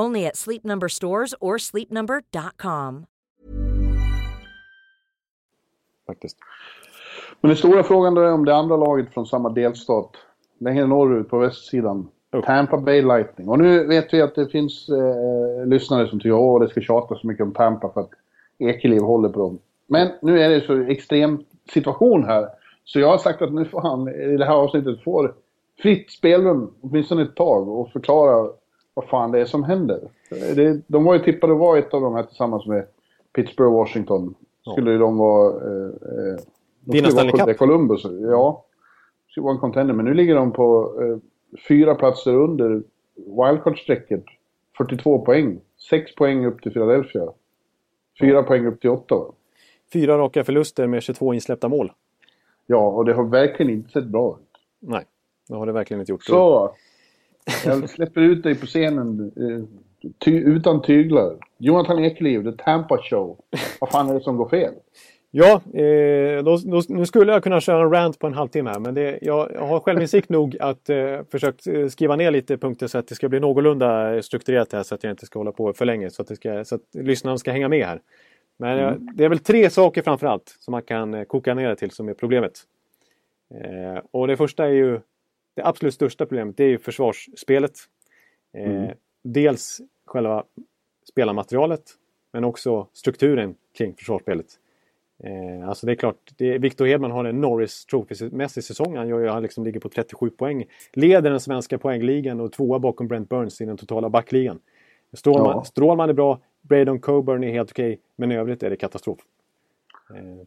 Only at Sleep Number stores or sleepnumber.com. Faktiskt. Men den stora frågan då är om det andra laget från samma delstat. Längre norrut på västsidan. Upp. Tampa Bay Lightning. Och nu vet vi att det finns eh, lyssnare som tycker att det ska tjata så mycket om Tampa för att Ekeliv håller på dem. Men nu är det så extrem situation här. Så jag har sagt att nu får han i det här avsnittet får fritt spelrum, åtminstone ett tag, och förklara vad fan det är som händer. Det, de var ju tippade att vara ett av de här tillsammans med Pittsburgh och Washington. Skulle ju de vara... Eh, eh, de Vinna skulle Stanley Cup. Columbus, ja. Skulle vara en contender, men nu ligger de på eh, fyra platser under wildcard-strecket. 42 poäng. 6 poäng upp till Philadelphia. Fyra poäng upp till Ottawa. Fyra raka förluster med 22 insläppta mål. Ja, och det har verkligen inte sett bra ut. Nej, det har det verkligen inte gjort. Så! Jag släpper ut dig på scenen eh, ty, utan tyglar. Jonathan Ekeliv, The Tampa Show. Vad fan är det som går fel? Ja, eh, då, då, nu skulle jag kunna köra en rant på en halvtimme här, men det, jag, jag har självinsikt nog att eh, försökt eh, skriva ner lite punkter så att det ska bli någorlunda strukturerat här så att jag inte ska hålla på för länge så att, ska, så att lyssnarna ska hänga med här. Men eh, det är väl tre saker framför allt som man kan koka ner det till som är problemet. Eh, och det första är ju det absolut största problemet, det är ju försvarsspelet. Eh, Dels själva spelarmaterialet men också strukturen kring försvarsspelet. Eh, alltså det är klart, det, Victor Hedman har en Norris Trophy-mässig säsong. Han, gör, han liksom ligger på 37 poäng. Leder den svenska poängligan och tvåa bakom Brent Burns i den totala backligan. Strålman, Ja. Strålman är bra, Braden Coburn är helt okej, men i övrigt är det katastrof.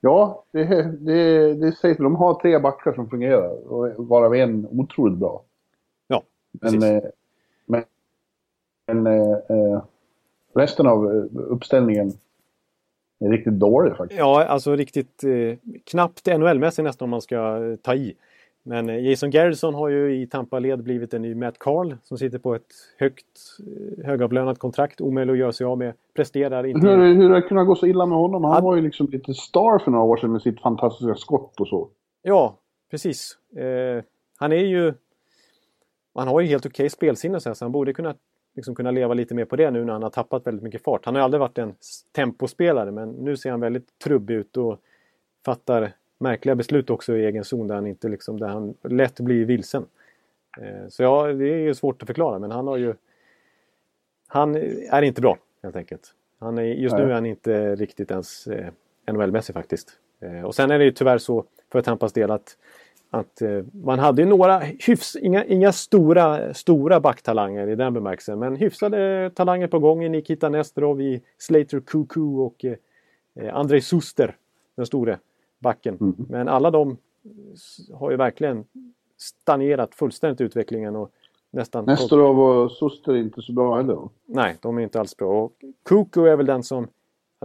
Ja, det, det, det sägs de har tre backar som fungerar. Och varav en otroligt bra. ja, Men, precis. eh, men, men eh, eh, resten av uppställningen är riktigt dålig faktiskt. Ja, alltså riktigt eh, knappt NHL-mässigt nästan om man ska ta i. Men eh, Jason Garrison har ju i Tampa-led blivit en ny Matt Carl som sitter på ett högt eh, högavlönat kontrakt. Omöjlig att göra sig av med. Presterar inte... Hur, hur har det kunnat gå så illa med honom? Han var ju liksom lite star för några år sedan med sitt fantastiska skott och så. Ja, precis. Eh, han är ju... Han har ju helt okej spelsinne så, här, så han borde kunna, liksom, kunna leva lite mer på det nu när han har tappat väldigt mycket fart. Han har aldrig varit en tempospelare men nu ser han väldigt trubbig ut och fattar märkliga beslut också i egen zon där han inte liksom, där han lätt blir vilsen. Eh, så ja, det är ju svårt att förklara men han har ju han är inte bra helt enkelt. Han är, just nu är han inte riktigt ens eh, NHL-mässig faktiskt. Eh, och sen är det ju tyvärr så för Tampas del att, att eh, man hade ju några hyfs, inga, inga stora, stora backtalanger i den bemärkelsen. Men hyfsade talanger på gång i Nikita Nesterov, i Slater Kuku och eh, Andrei Suster, den store backen. Mm. Men alla de har ju verkligen stagnerat fullständigt utvecklingen och nästan... Nestorov och Suster är inte så bra heller. Nej, de är inte alls bra. Och Kuku är väl den som,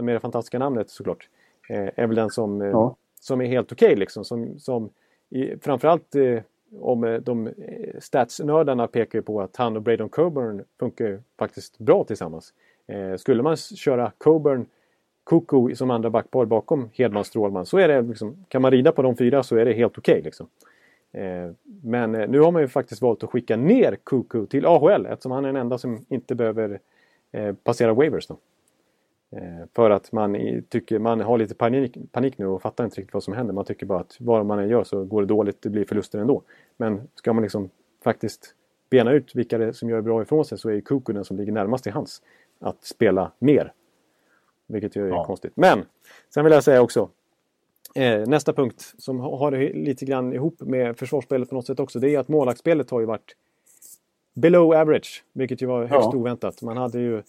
med det fantastiska namnet såklart, eh, är väl den som, eh, Ja. som är helt okej liksom. Som, som i, framförallt eh, om de statsnördarna pekar ju på att han och Braden Coburn funkar faktiskt bra tillsammans. Eh, skulle man köra Coburn, Kuku som andra backpar bakom Hedman och Strålman så är det liksom, kan man rida på de fyra så är det helt okej liksom. Eh, Men eh, nu har man ju faktiskt valt att skicka ner Kuku till AHL eftersom han är den enda som inte behöver eh, passera waivers. Då. Eh, För att man i- tycker man har lite panik, panik nu och fattar inte riktigt vad som händer. Man tycker bara att vad man än gör så går det dåligt, det blir förluster ändå. Men ska man liksom faktiskt bena ut vilka det är som gör bra ifrån sig så är ju Kuku den som ligger närmast i hans att spela mer. Vilket ju är Ja. konstigt. Men sen vill jag säga också Eh, nästa punkt som ha- har lite grann ihop med försvarsspelet på något sätt också. Det är att målvaktsspelet har ju varit below average. Vilket ju var högst Ja. oväntat. Man hade ju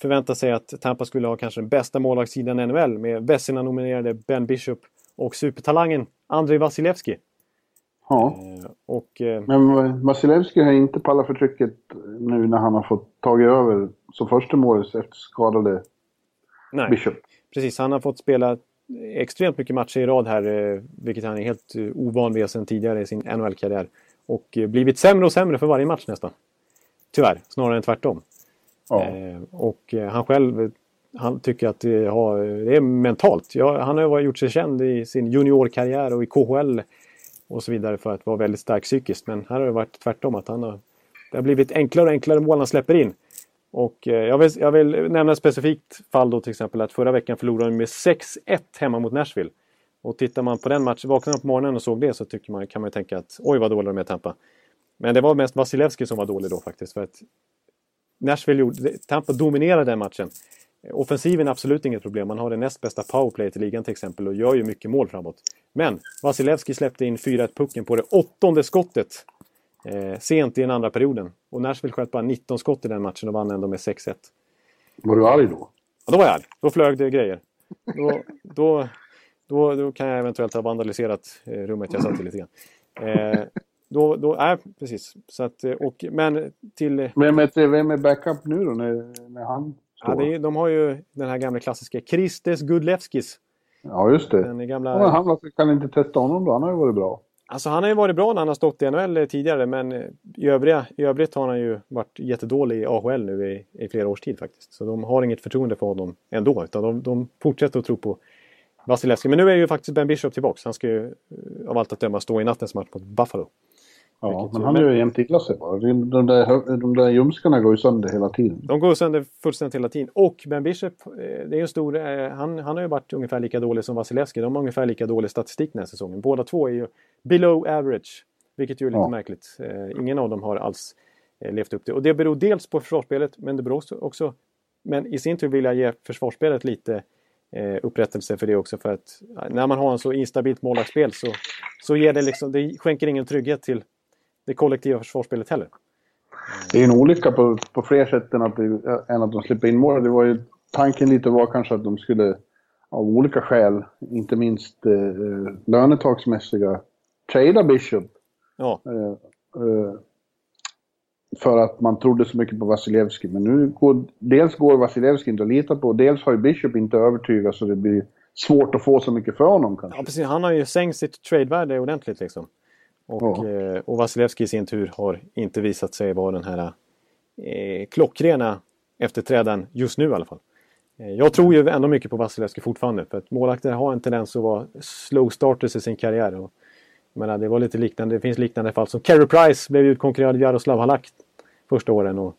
förväntat sig att Tampa skulle ha kanske den bästa målvaktssidan i NHL med Vessina-nominerade Ben Bishop och supertalangen Andrei Vasilevski. Ja. Eh, och eh, Men Vasilevski har inte pallat för trycket nu när han har fått tagit över som första målet efter skadade nej, Bishop. precis. Han har fått spela extremt mycket matcher i rad här. eh, Vilket han är helt eh, ovan vid sedan tidigare i sin NHL-karriär. Och eh, blivit sämre och sämre för varje match nästan. Tyvärr, snarare än tvärtom. Ja. Och han själv han tycker att det, har, det är mentalt. Ja, han har gjort sig känd i sin juniorkarriär och i KHL och så vidare för att vara väldigt stark psykiskt. Men här har det varit tvärtom. att han har, Det har blivit enklare och enklare mål han släpper in. Och eh, jag, vill, jag vill nämna ett specifikt fall då till exempel att förra veckan förlorade de med 6-1 hemma mot Nashville. Och tittar man på den matchen, vaknar man på morgonen och såg det så tycker man, kan man ju tänka att oj vad dåliga de är Tampa. Men det var mest Vasilevski som var dålig då faktiskt. För att Nashville gjorde, Tampa dominerade den matchen. Offensiven är absolut inget problem. Man har det näst bästa powerplayet i ligan till exempel och gör ju mycket mål framåt. Men Vasilevski släppte in 4-1 pucken på det åttonde skottet. Eh, sent i den andra perioden. Och Nashville sköt bara 19 skott i den matchen och vann ändå med 6-1. Var du arg då? Ja, då var jag arg. Då flög det grejer. Då, då, då, då kan jag eventuellt ha vandaliserat eh, rummet jag satt i lite grann. Eh, då, då, nej, precis. Så att, eh, och, men till... Vem är, vem är backup nu då när, när han Ja, står? det är, de har ju den här gamla klassiska Kristes Gudlevskis. Ja, just det. Den Ja, gamla... men han varför kan inte testa honom då? Han har ju varit bra. Alltså han har ju varit bra när han har stått i NHL eh, tidigare men eh, i, övriga, i övrigt har han ju varit jättedålig i AHL nu i, i flera års tid faktiskt. Så de har inget förtroende för honom ändå utan de, de fortsätter att tro på Vasilevski. Men nu är ju faktiskt Ben Bishop tillbaka. Han ska ju eh, av allt att döma stå i nattens match mot Buffalo. Ja, men han gör ju jämt illa sig bara. De där, de där ljumskarna går ju sönder hela tiden. De går sönder fullständigt hela tiden. Och Ben Bishop, eh, det är en stor, eh, han, han har ju varit ungefär lika dålig som Vasilevski. De har ungefär lika dålig statistik den här säsongen. Båda två är ju below average. Vilket ju är lite Ja. märkligt. Eh, Ingen av dem har alls levt upp till. Och det beror dels på försvarsspelet men det beror också, men i sin tur vill jag ge försvarsspelet lite eh, upprättelse för det också. För att när man har en så instabilt målvaktsspel så, så ger det liksom, det skänker ingen trygghet till det kollektiva försvarsspelet heller. Det är en olycka på, på fler sätt än att, än att de slipper in mål. Det var ju, tanken lite var kanske att de skulle av olika skäl, inte minst eh, lönetagsmässiga, trada Bishop. Ja, Eh, eh, för att man trodde så mycket på Vasilevski. Men nu går, dels går Vasilevski inte att lita på, dels har ju Bishop inte övertygat så det blir svårt att få så mycket för honom kanske. Ja, precis. Han har ju sänkt sitt tradevärde ordentligt. Liksom. Och, Ja. eh, och Vasilevski i sin tur har inte visat sig vara den här eh, klockrena efterträdaren just nu i alla fall. Eh, jag tror ju ändå mycket på Vasilevski fortfarande. För att målvakter har en tendens att vara slow starters i sin karriär. Och, menar, det var lite liknande. Det finns liknande fall som Carey Price blev utkonkurrerad av Jaroslav Halak första åren. Och,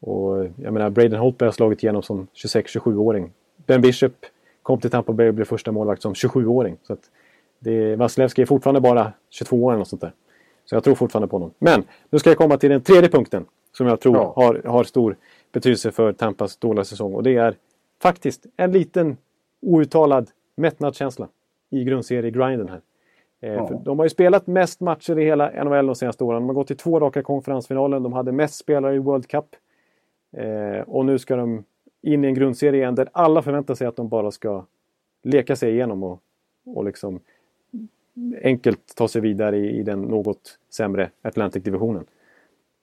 och jag menar, Braden Holtby har slagit igenom som 26-27-åring. Ben Bishop kom till Tampa Bay och blev första målvakt som 27-åring. Så att det, Vasilevski är fortfarande bara 22 år eller något sånt där. Så jag tror fortfarande på honom. Men nu ska jag komma till den tredje punkten. Som jag tror Ja. har, har stor betydelse för Tampas dåliga säsong och det är faktiskt en liten outtalad mättnadskänsla i grundserie-grinden här. Eh, ja. De har ju spelat mest matcher i hela NHL de senaste åren. De har gått till två raka konferensfinaler. De hade mest spelare i World Cup. Eh, och nu ska de in i en grundserie igen där alla förväntar sig att de bara ska leka sig igenom och, och liksom enkelt ta sig vidare i, i den något sämre Atlantic-divisionen.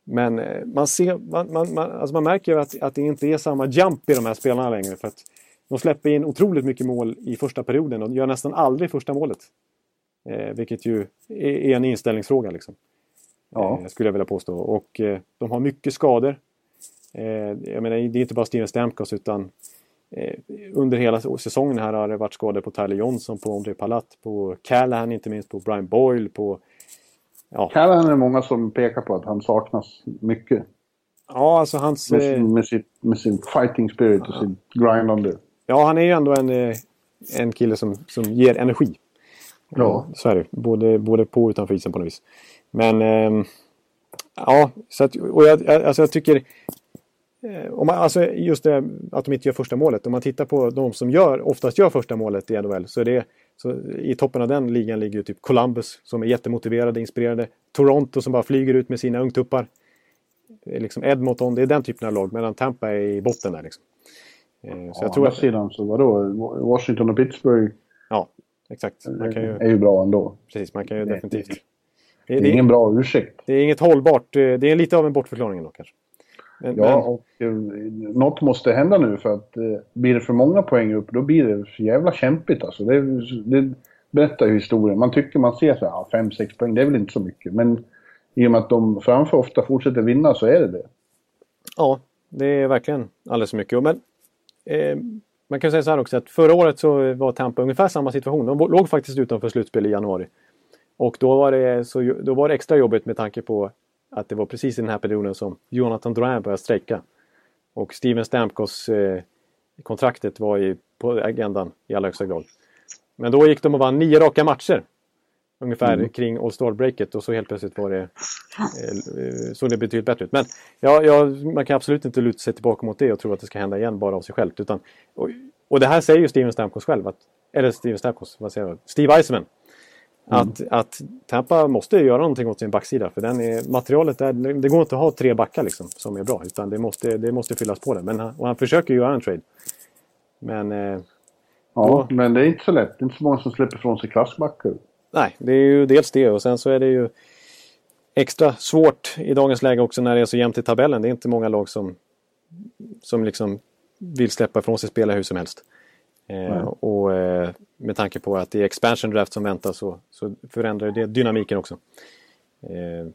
Men eh, man, ser, man, man, man, alltså man märker ju att, att det inte är samma jump i de här spelarna längre. För att de släpper in otroligt mycket mål i första perioden och gör nästan aldrig första målet. Eh, vilket ju är, en inställningsfråga. Liksom. Ja. Eh, skulle jag vilja påstå. Och eh, de har mycket skador. Eh, jag menar, det är inte bara Steven Stamkos utan under hela säsongen här har det varit skador på Tyler Johnson, på André Palat, på Callahan inte minst, på Brian Boyle, på... Ja. Callahan är det många som pekar på att han saknas mycket. Ja, alltså hans... Med sin, med sitt, med sin fighting spirit och ja. sin grindande. Ja, han är ju ändå en, en kille som, som ger energi. Ja. Så är det. Både, både på och utanför isen på något vis. Men... Eh, ja, så att, och jag, alltså jag tycker... Eh, om man, alltså just det att de inte gör första målet. Om man tittar på de som gör, oftast gör första målet i NHL så är det så I toppen av den ligan ligger typ Columbus som är jättemotiverade, inspirerade. Toronto som bara flyger ut med sina ungtuppar. Liksom Edmonton, det är den typen av lag. Medan Tampa är i botten där. Liksom. Eh, så ja, jag tror att... sidan så vadå? Washington och Pittsburgh Ja, exakt. Man kan ju... är ju bra ändå. Precis, man kan ju definitivt... Det, är, det är ingen bra ursäkt. Det är inget hållbart. Eh, det är lite av en bortförklaring då kanske. Men, ja, och eh, något måste hända nu för att eh, blir det för många poäng upp då blir det så jävla kämpigt alltså. Det, det berättar ju historien. Man tycker man ser så här, ja, 5-6 poäng, det är väl inte så mycket. Men i och med att de framför ofta fortsätter vinna så är det det. Ja, det är verkligen alldeles för mycket. Men eh, man kan säga så här också att förra året så var Tampa ungefär samma situation. De låg faktiskt utanför slutspel i januari. Och då var, det, så, då var det extra jobbigt med tanke på att det var precis i den här perioden som Jonathan Drouin började strejka. Och Steven Stamkos eh, kontraktet var i, på agendan i allra högsta grad. Men då gick de och vann nio raka matcher. Ungefär mm. kring All Star-breaket och så helt plötsligt var det, eh, såg det betydligt bättre ut. Men ja, ja, man kan absolut inte luta sig tillbaka mot det och tro att det ska hända igen bara av sig självt. Utan, och, och det här säger ju Steven Stamkos själv. Att, eller Steven Stamkos, vad säger jag? Steve Eisenman. Mm. Att, att Tampa måste göra någonting åt sin backsida. För den är, materialet där, det går inte att ha tre backar liksom, som är bra. Utan det måste, det måste fyllas på det. Men, och han försöker göra en trade. Men... Eh, ja, då... men det är inte så lätt. Det är inte så många som släpper ifrån sig klassbackar. Nej, det är ju dels det och sen så är det ju extra svårt i dagens läge också när det är så jämnt i tabellen. Det är inte många lag som, som liksom vill släppa ifrån sig spelare hur som helst. Eh, och eh, med tanke på att det är expansion draft som väntar så, så förändrar det dynamiken också. Eh,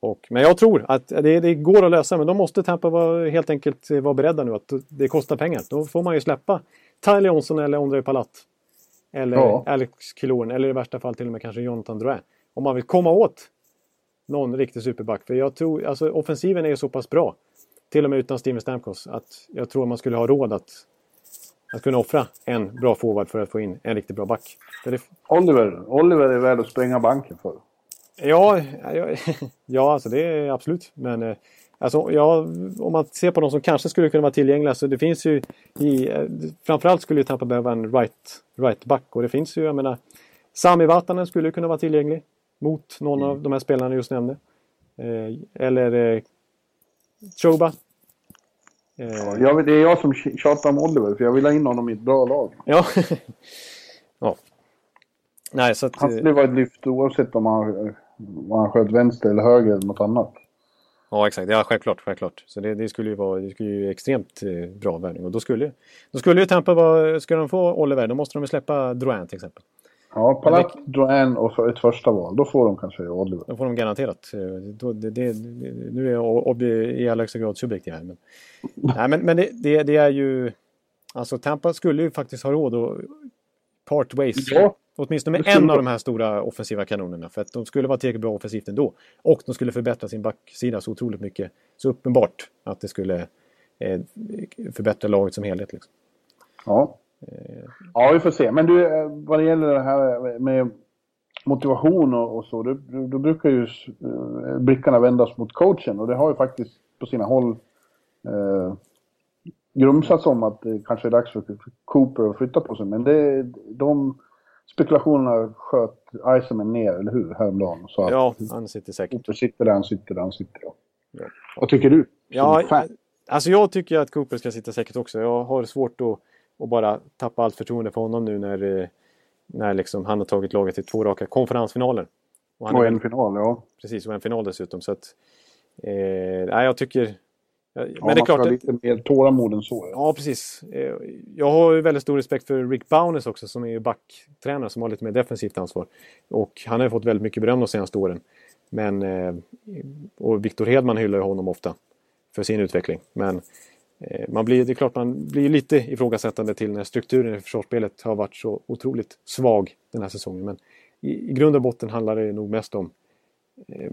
och, men jag tror att det, det, går att lösa men då måste Tampa vara, helt enkelt vara beredda nu att det kostar pengar. Då får man ju släppa Tyler Johnson eller Ondrej Palat. Eller ja. Alex Killorn eller i värsta fall till och med kanske Jonathan Drouin. Om man vill komma åt någon riktig superback. För jag tror, alltså offensiven är ju så pass bra. Till och med utan Steven Stamkos. Att jag tror man skulle ha råd att, att kunna offra en bra forward för att få in en riktigt bra back. Det... Oliver, Oliver är värd att spränga banken för. Ja, ja, ja alltså det är absolut. Men eh, Alltså, ja, om man ser på de som kanske skulle kunna vara tillgängliga så det finns ju i, eh, framförallt skulle ju Tampa behöva en right, right back och det finns ju, jag menar Sami Vatanen skulle kunna vara tillgänglig mot någon mm. av de här spelarna jag just nämnde. Eh, eller eh, Choba. Eh, ja, det är jag som tjatar om Oliver för jag vill ha in honom i ett bra lag. Ja. ja. Nej, så att, han skulle vara ett lyft oavsett om han, om han sköt vänster eller höger eller något annat. Ja exakt, ja självklart. självklart. Så det, det skulle ju vara det skulle ju extremt eh, bra värvning. Och då skulle, då skulle ju Tampa vara, ska de få Oliver då måste de ju släppa Drouin till exempel. Ja, Palat, Drouin och ett första val. Då får de kanske Oliver. Då får de garanterat. Eh, då, det, det, nu är jag i allra högsta grad subjektiv här. Men, nej, men, men det, det, det, är ju... Alltså Tampa skulle ju faktiskt ha råd att part ways. Ja, Åtminstone med en av de här stora offensiva kanonerna. För att de skulle vara tillräckligt bra offensivt ändå. Och de skulle förbättra sin backsida så otroligt mycket. Så uppenbart att det skulle eh, förbättra laget som helhet. Liksom. Ja. Ja, vi får se. Men du, eh, vad det gäller det här med motivation och, och så. Då, då, brukar ju eh, blickarna vändas mot coachen. Och det har ju faktiskt på sina håll eh, grumsats om att det kanske är dags för Cooper att flytta på sig. Men det, de spekulationerna sköt Iceman ner, eller hur, häromdagen. Så att Ja, han sitter säkert. Cooper sitter där han sitter där han sitter. Ja. Ja. Vad tycker du? Ja, fan? alltså jag tycker att Cooper ska sitta säkert också. Jag har svårt att, att bara tappa allt förtroende för honom nu när, eh, när liksom han har tagit laget till två raka konferensfinaler. Och han Och väl- en final, ja. Precis, och en final dessutom. Så att, eh, nej, jag tycker... ja, Men ja det är man klart... lite mer tålamod än så. Ja. Precis. Eh, Jag har ju väldigt stor respekt för Rick Bowness också som är backtränare som har lite mer defensivt ansvar. Och han har ju fått väldigt mycket beröm de senaste åren. Men, eh, och Victor Hedman hyllar ju honom ofta för sin utveckling. Men man blir, det är klart man blir lite ifrågasättande till när strukturen i försvarsspelet har varit så otroligt svag den här säsongen. Men i, i grund och botten handlar det nog mest om eh,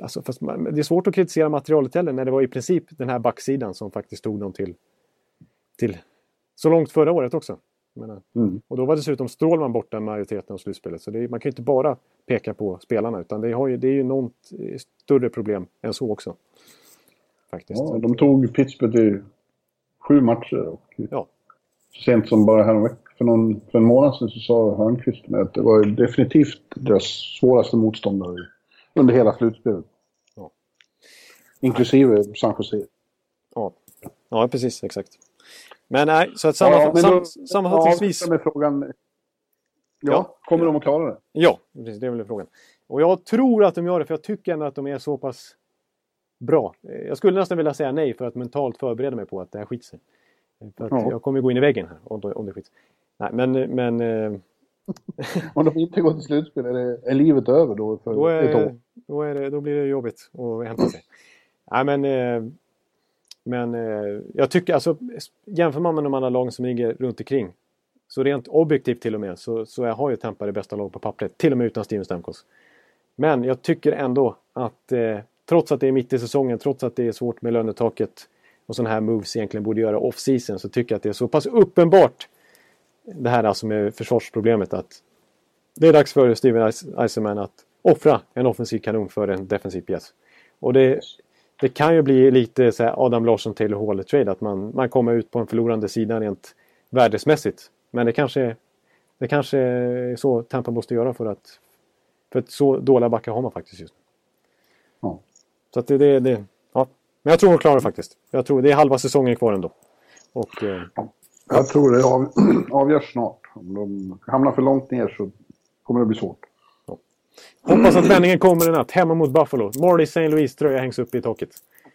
Alltså, man, det är svårt att kritisera materialet heller när det var i princip den här backsidan som faktiskt tog dem till till så långt förra året också. Mm. och då var dessutom Strålman borta majoriteten av slutspelet. Så är, man kan ju inte bara peka på spelarna utan det, har ju, det är ju något eh, större problem än så också. Faktiskt. Ja, de tog Pittsburgh till sju matcher. Och Ja. Så sent som bara häromveckan, för, någon, för en månad sedan så sa Hörnqvist med att det var definitivt deras svåraste motståndare under hela slutspelet. Ja. Inklusive San Jose. Ja. ja, precis. Exakt. Men nej, så att sammanf- Ja, då- sam- sammanfattningsvis. Ja, med frågan. Ja, Ja. kommer de att klara det? Ja, precis, det är väl frågan. Och jag tror att de gör det för jag tycker ändå att de är så pass bra. Eh, Jag skulle nästan vilja säga nej för att mentalt förbereda mig på att det här skiter sig. Eh, För att Ja. jag kommer gå in i väggen här om det, om det skiter. Nej, men, men eh, Om de inte går till slutspel, är, det, är livet över då för Då, ett är, år? då, är det, då blir det jobbigt att hämta sig. Nej, men men jag tycker alltså jämför man med de andra lagen som ligger runt omkring så rent objektivt till och med så, så jag har ju Tampa det bästa lag på pappret. Till och med utan Steven Stamkos. Men jag tycker ändå att eh, trots att det är mitt i säsongen, trots att det är svårt med lönetaket och sådana här moves egentligen borde göra off-season så tycker jag att det är så pass uppenbart det här alltså med försvarsproblemet att det är dags för Steven Eisenman att offra en offensiv kanon för en defensiv pjäs. Och det, det kan ju bli lite så här Adam Larsson Taylor Hall trade att man, man kommer ut på en förlorande sida rent värdesmässigt. Men det kanske, det kanske är så Tampa måste göra för att för att så dåliga backar har man faktiskt just nu. Ja. Så att det, det, det ja. Men jag tror de klarar det faktiskt. Jag tror det är halva säsongen kvar ändå. Och eh, Jag tror det av, avgörs snart. Om de hamnar för långt ner så kommer det bli svårt. hoppas att vändningen kommer i natt. Hemma mot Buffalo. Marley St. Louis tröja hängs upp i taket.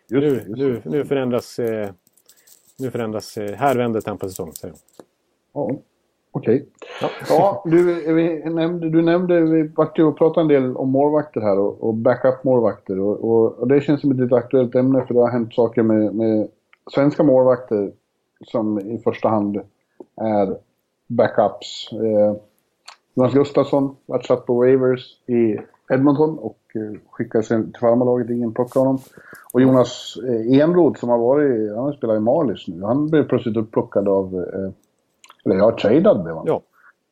Just Nu, just nu, nu förändras... Eh, nu förändras... Eh, här vänder Tampa säsong. säger jag. Ja, okej. Ja. Ja, du, vi nämnde, du nämnde, vi vart ju och pratade en del om målvakter här och, och backup-målvakter. Och, och, och det känns som ett lite aktuellt ämne för det har hänt saker med, med svenska målvakter som i första hand är backups. Eh, Jonas Gustafsson vart satt på waivers i Edmonton och eh, skickades till farmarlaget, ingen plockade honom. Och Jonas eh, Enroth som har varit, han har spelat i Malis nu, han blev plötsligt upplockad av, eh, eller ja, tradad blev han. Ja.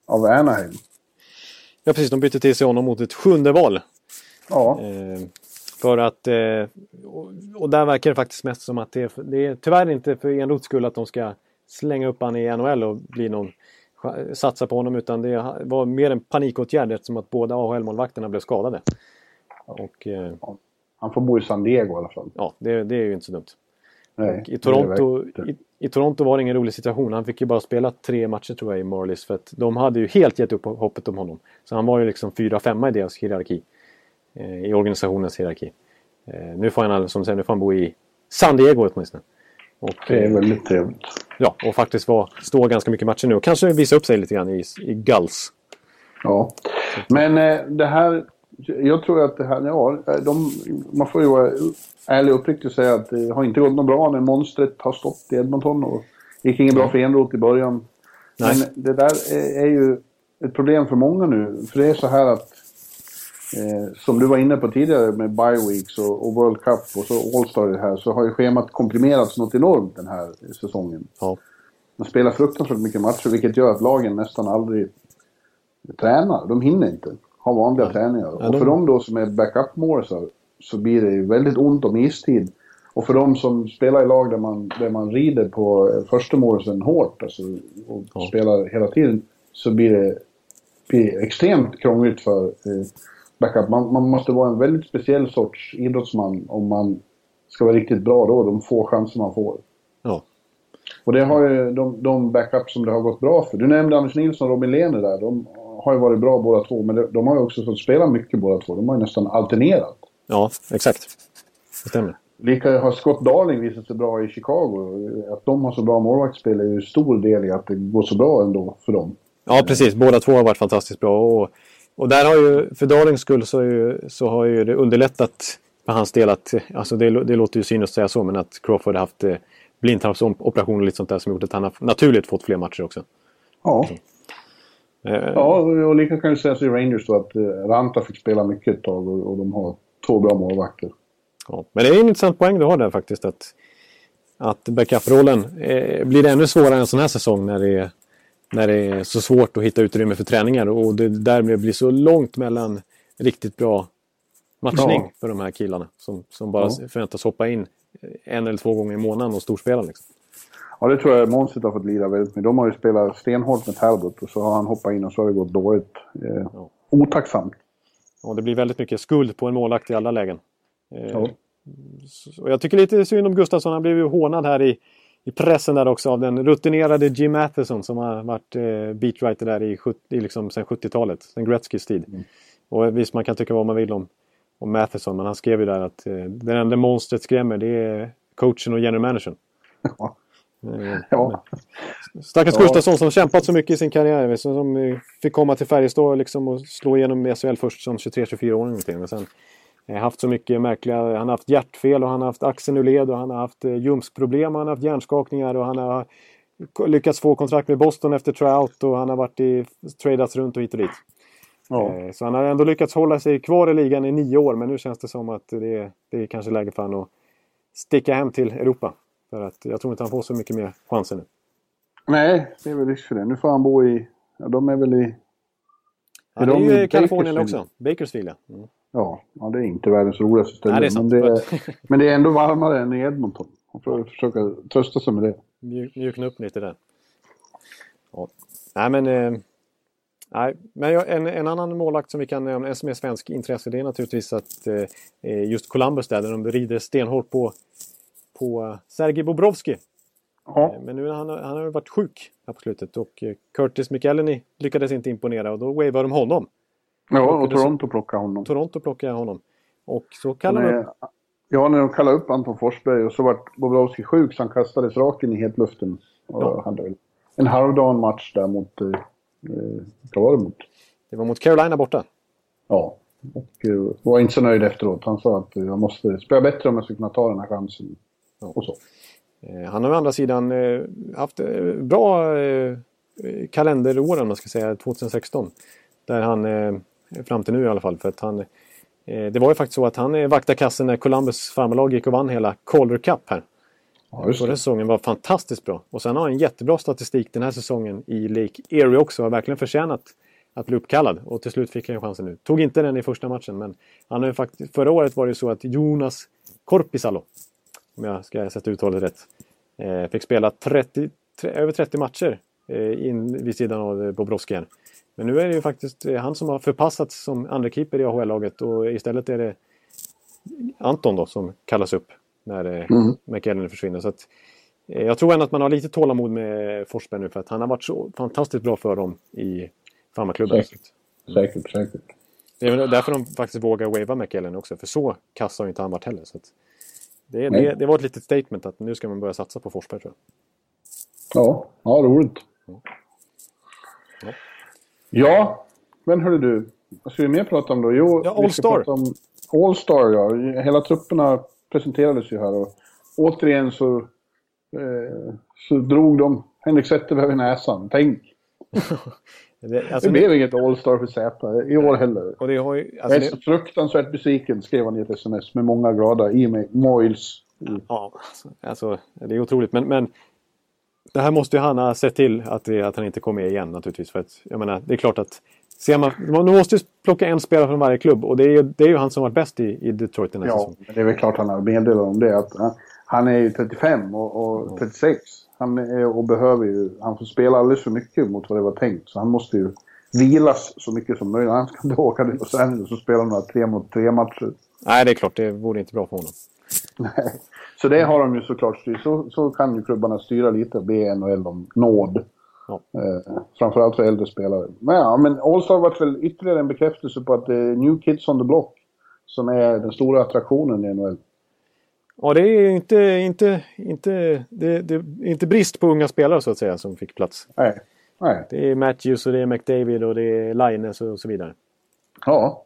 Av Anaheim. ja, precis. De bytte till sig honom mot ett sjunde val. Ja, Eh, för att... Eh, och, och där verkar det faktiskt mest som att det det är tyvärr inte för Enroths skull att de ska slänga upp han i NHL och bli någon satsa på honom utan det var mer en panikåtgärd eftersom att båda AHL-målvakterna blev skadade. Och eh, han får bo i San Diego i alla fall. ja, det, det är ju inte så dumt. Nej, Och I Toronto, i, I Toronto var det ingen rolig situation. Han fick ju bara spela tre matcher tror jag i Marlies för att de hade ju helt gett upp hoppet om honom. Så han var ju liksom fyra, femma i deras hierarki. Eh, I organisationens hierarki. Eh, nu får han, som säger, nu får han bo i San Diego åtminstone. Och, Det är eh, väldigt trevligt. ja, och faktiskt var, stå ganska mycket matcher nu och kanske visa upp sig lite grann i, i Gulls. Ja. Men eh, det här, jag tror att det här, ja, de, man får ju vara ärlig och uppriktig och säga att det har inte gått något bra när monstret har stått i Edmonton och gick inget bra för Enroth i början. Nej. Men det där är, är ju ett problem för många nu. För det är så här att, eh, som du var inne på tidigare med bye weeks och, och World Cup och så All-Star här, så har ju schemat komprimerats något enormt den här säsongen. Ja. Man spelar fruktansvärt mycket matcher vilket gör att lagen nästan aldrig tränar. De hinner inte ha vanliga träningar. Ja, och de- för dem då som är backup målisar så blir det ju väldigt ont om istid. Och för de som spelar i lag där man, där man rider på första målsen hårt alltså, och Ja. spelar hela tiden så blir det, blir extremt krångligt för eh, backup. Man, man måste vara en väldigt speciell sorts idrottsman om man ska vara riktigt bra då, de få chanser man får. Ja. Och det har ju de, de backups som det har gått bra för. Du nämnde Anders Nilsson och Robin Lehner där. De har ju varit bra båda två, men de, har ju också fått spela mycket båda två. De har ju nästan alternerat. ja, exakt. Det stämmer. Lika har Scott Darling visat sig bra i Chicago. Att de har så bra målvaktsspel är ju stor del i att det går så bra ändå för dem. Ja, precis. Båda två har varit fantastiskt bra. Och, och där har ju, för Darlings skull så, ju, så har ju det underlättat för hans del att, alltså det, det låter ju cyniskt att säga så, men att Crawford har haft eh, blindtarmsoperation och lite sånt där som gjort att han har naturligt fått fler matcher också. Ja, Eh, ja och lika kan ju sägas i Rangers då att eh, Ranta fick spela mycket ett tag och, de har två bra målvakter. Ja, men det är en intressant poäng du har där faktiskt. Att, att backup-rollen eh, blir ännu svårare en sån här säsong när det, är, när det är så svårt att hitta utrymme för träningar. Och det därmed blir så långt mellan riktigt bra matchning Ja. för de här killarna. Som, som bara Ja. förväntas hoppa in en eller två gånger i månaden och storspela. Liksom. Ja, det tror jag Månset har fått lida väldigt mycket. De har ju spelat stenhårt med Talbot och så har han hoppat in och så har det gått dåligt. Eh, Ja. Otacksamt. Och det blir väldigt mycket skuld på en målvakt i alla lägen. Eh, Ja. Och jag tycker lite synd om Gustafsson. Han blev ju hånad här i, i pressen där också av den rutinerade Jim Matheson som har varit eh, beatwriter där i, 70, i liksom, sen 70-talet. Sen Gretzkys tid. Mm. Och visst, man kan tycka vad man vill om, om Matheson. Men han skrev ju där att eh, den enda monstret skrämmer det är coachen och general managern. Ja. Eh, Ja. Stackars Ja. Gustafsson som kämpat så mycket i sin karriär. Som eh, fick komma till Färjestad liksom och slå igenom i SHL först som 23-24-åring. någonting. Men sen eh, haft så mycket märkliga... Han har haft hjärtfel och han har haft axeln ur led och han har haft ljumskproblem och han har haft hjärnskakningar och han har lyckats få kontrakt med Boston efter tryout och han har varit i tradats runt och hit och dit. Ja. Så han har ändå lyckats hålla sig kvar i ligan i nio år men nu känns det som att det är, det är kanske läge för honom att sticka hem till Europa. För att jag tror inte han får så mycket mer chanser nu. Nej, det är väl risk för det. Nu får han bo i... Ja, de är väl i... Ja, det är ju i Kalifornien också. Bakersfield ja. Mm. Ja, ja, det är inte världens roligaste ställe. Nej, det är sant. Men, det är, men det är ändå varmare än i Edmonton. Man får försöka trösta sig med det. Mjuk, mjukna upp lite där. Ja. Nej men... Eh, nej, men jag- en, en annan målvakt som vi kan nämna, en som är svensk intresse, det är naturligtvis att eh, just Columbus där, där de rider stenhårt på, på Sergej Bobrovski. Ja, Eh, Men nu har han, han har varit sjuk här på slutet och eh, Curtis McElhenney lyckades inte imponera och då wavade de honom. ja och lyckades- Toronto plockar honom. Toronto plockade honom. Och så kallar de ja, när de kallade upp Anton Forsberg och så vart Bobrovski sjuk så han kastades rakt in i hetluften. Och Ja. hade en halvdan match där mot... Eh, eh, vad var det mot? Det var mot Carolina borta. Ja. Och var inte så nöjd efteråt. Han sa att jag måste spela bättre om jag ska kunna ta den här chansen. Och så. Eh, Han har å andra sidan eh, haft eh, bra kalenderår om man ska säga, 2016. Där han, fram till nu i alla fall, för att han det var ju faktiskt så att han vaktade kassen när Columbus farmarlag gick och vann hela Calder Cup här. Ja, Förra säsongen var fantastiskt bra. Och sen har han jättebra statistik den här säsongen i Lake Erie också. Har verkligen förtjänat att bli uppkallad. Och till slut fick han chansen nu. Tog inte den i första matchen men han har ju faktiskt, förra året var det så att Jonas Korpisalo, om jag ska sätta uttalet rätt, eh, fick spela 30, tre, över 30 matcher eh, in vid sidan av eh, Bobrovski här. Men nu är det ju faktiskt eh, han som har förpassats som andra keeper i AHL-laget och istället är det Anton då som kallas upp när eh, Mm. McElhenney försvinner. Så att, eh, jag tror ändå att man har lite tålamod med Forsberg nu för att han har varit så fantastiskt bra för dem i farmarklubben. Säkert. Säkert, säkert. Det är väl därför de faktiskt vågar wava McElhenney också för så kass har inte han varit heller. Så att det, det, det var ett litet statement att nu ska man börja satsa på Forsberg tror jag. Ja, ja roligt. Ja. Ja, men hörru du. Vad ska vi mer prata om då? Jo, Ja, All-Star. All-Star, ja. Hela trupperna presenterades ju här och återigen så, eh, så drog de Henrik Zetterberg vid näsan. Tänk! Det, alltså, Det blev inget All-Star för Zäta i år heller. och det har ju, Jag alltså, är det, så fruktansvärt besviken, skrev han i ett sms med många glada e-mails. Ja, alltså, det är otroligt. Men, men det här måste ju han ha sett till att, det, att han inte kom med igen naturligtvis. För att, jag menar, det är klart att ser man, man måste plocka en spelare från varje klubb och det är ju, det är ju han som varit bäst i, i Detroit den här Ja, säsongen. men det är väl klart han har meddelat om det. Att han, han är ju 35 och, och 36. Han är, och behöver ju... Han får spela alldeles för mycket mot vad det var tänkt. Så han måste ju vilas så mycket som möjligt. Han ska inte åka till Los Angeles och spela några tre mot tre matcher. Nej, det är klart. Det vore inte bra för honom. Nej. Så det har de ju såklart styrt. Så, så kan ju klubbarna styra lite, be NHL om nåd. Ja. Eh, framförallt för äldre spelare. Men ja, men All-Star var väl ytterligare en bekräftelse på att det är New Kids on the Block som är den stora attraktionen i NHL. Ja, det är inte, inte, inte, det, det är inte brist på unga spelare så att säga som fick plats. Nej. Nej. Det är Matthews och det är McDavid och det är Linus och så vidare. Ja.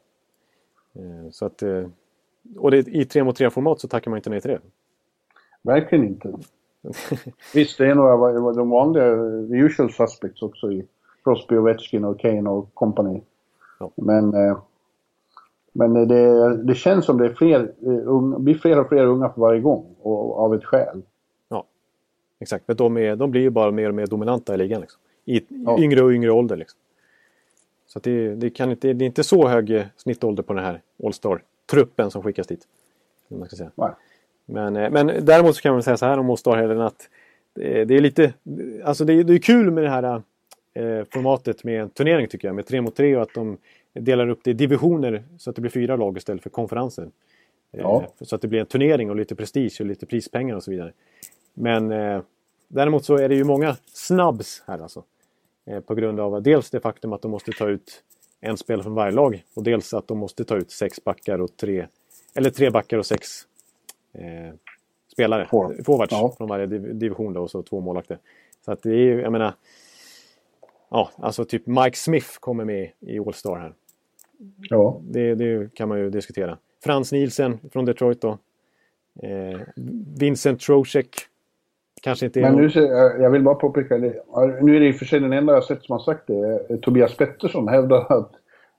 Eh, Så att, eh, och det, i 3 mot 3 format så tackar man inte nej till det. Verkligen inte. Visst, det är några de vanliga the usual suspects också i Crosby, Ovechkin och Kane och company. Ja. Men, eh, men det, det känns som det är fler, eh, unga, blir fler och fler unga för varje gång och av ett skäl. Exakt, för de, är, de blir ju bara mer och mer dominanta i ligan. Liksom. I Ja. yngre och yngre ålder. Liksom. Så det, det, kan inte, det är inte så hög eh, snittålder på den här All-Star-truppen som skickas dit. Man ska säga. Nej. Men, eh, men däremot så kan man säga så här om All-Star-helgen att det, är lite... Alltså det, det är kul med det här eh, formatet med en turnering tycker jag. Med tre mot tre och att de delar upp det i divisioner så att det blir fyra lag istället för konferenser. Eh, Ja. Så att det blir en turnering och lite prestige och lite prispengar och så vidare. Men eh, däremot så är det ju många snabbs här alltså. Eh, på grund av dels det faktum att de måste ta ut en spelare från varje lag och dels att de måste ta ut sex backar och tre eller tre backar och sex eh, spelare. Forward. Forwards Ja. från varje div division då och så två målvakter. Så att det är ju, jag menar Ja, alltså typ Mike Smith kommer med i All-Star här. Ja. Det, det kan man ju diskutera. Frans Nielsen från Detroit då. Eh, Vincent Trocek. Kanske inte Men nu, jag vill bara påpeka, nu är det i och för sig den enda jag sett som har sagt det. Eh, Tobias Pettersson hävdar att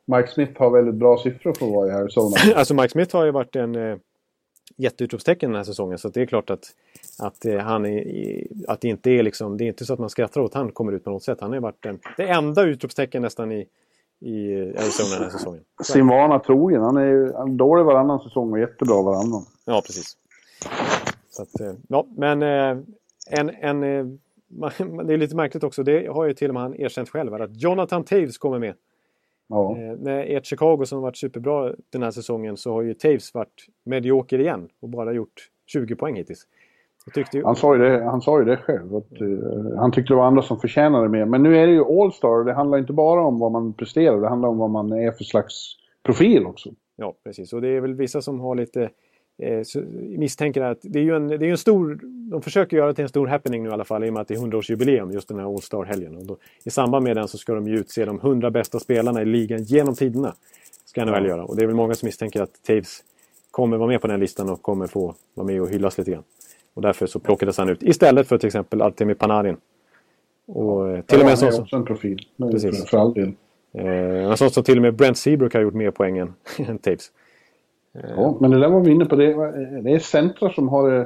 Mike Smith har väldigt bra siffror för att vara i Arizona. Alltså Mike Smith har ju varit en eh, jätteutropstecken den här säsongen. Så att det är klart att, att, eh, han är, att det inte är liksom, det är inte så att man skrattar åt han kommer ut på något sätt. Han har varit den, det enda utropstecken nästan i, i Arizona den här säsongen. Sin vana trogen. Han är ju dålig varannan säsong och jättebra varannan. Ja, precis. Så att, eh, ja, men eh, en, en, det är lite märkligt också. Det har ju till och med han erkänt själv att Jonathan Taves kommer med. Ja. Eh, när ert Chicago som har varit superbra den här säsongen så har ju Taves varit medioker igen och bara gjort 20 poäng hittills. Ju, Han sa ju det, han sa ju det själv. Att, eh, han tyckte det var andra som förtjänade mer. Men nu är det ju All-Star och det handlar inte bara om vad man presterar. Det handlar om vad man är för slags profil också. ja, precis. Och det är väl vissa som har lite eh, så- misstänker att det är ju en, det är en stor... De försöker göra det till en stor happening nu i alla fall i och med att det är 100-årsjubileum just den här All-Star-helgen. Och då, I samband med den så ska de ju utse de 100 bästa spelarna i ligan genom tiderna. Ska NHL göra. Och det är väl många som misstänker att Taves kommer vara med på den listan och kommer få vara med och hyllas lite grann. Och därför så plockades han ut istället för till exempel Artemi Panarin. Och eh, till och med han sån en profil. Precis. För, all del. eh, en sån som till och med Brent Seabrook har gjort mer poäng än, än Taves. Ja, men det där var vi inne på. Det, det är centra som har...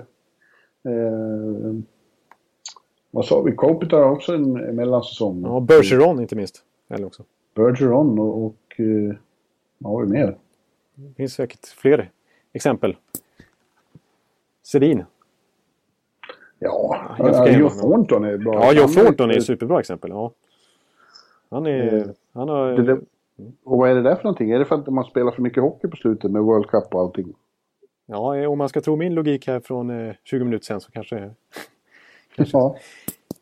Eh, vad sa vi? Kopitar har också en mellansäsong. Ja, Bergeron inte minst. Eller också. Bergeron och... och eh, vad har vi mer? Det finns säkert fler exempel. Sedin. Ja, ja, Joe Thornton är bra. Ja, Joe Thornton är ett superbra exempel. Ja. Han är... Eh, Han har... Det Och vad är det där för någonting? Är det för att man spelar för mycket hockey på slutet med World Cup och allting? Ja, om man ska tro min logik här från eh, 20 minuter sen så kanske... Ja.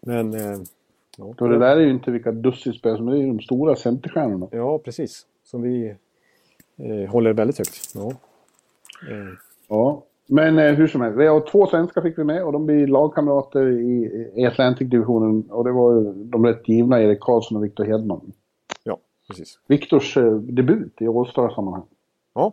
Men... Eh, ja. Och det där är ju inte vilka dussinspelare som är, det är de stora centerstjärnorna. ja, precis. Som vi eh, håller väldigt högt. Ja. Eh, Ja. Men eh, hur som helst, vi har två svenskar fick vi med och de blir lagkamrater i, i Atlantic-divisionen. Och det var de rätt givna Erik Karlsson och Viktor Hedman. Precis. Viktors eh, debut i All-Star-sammanhang. Ja,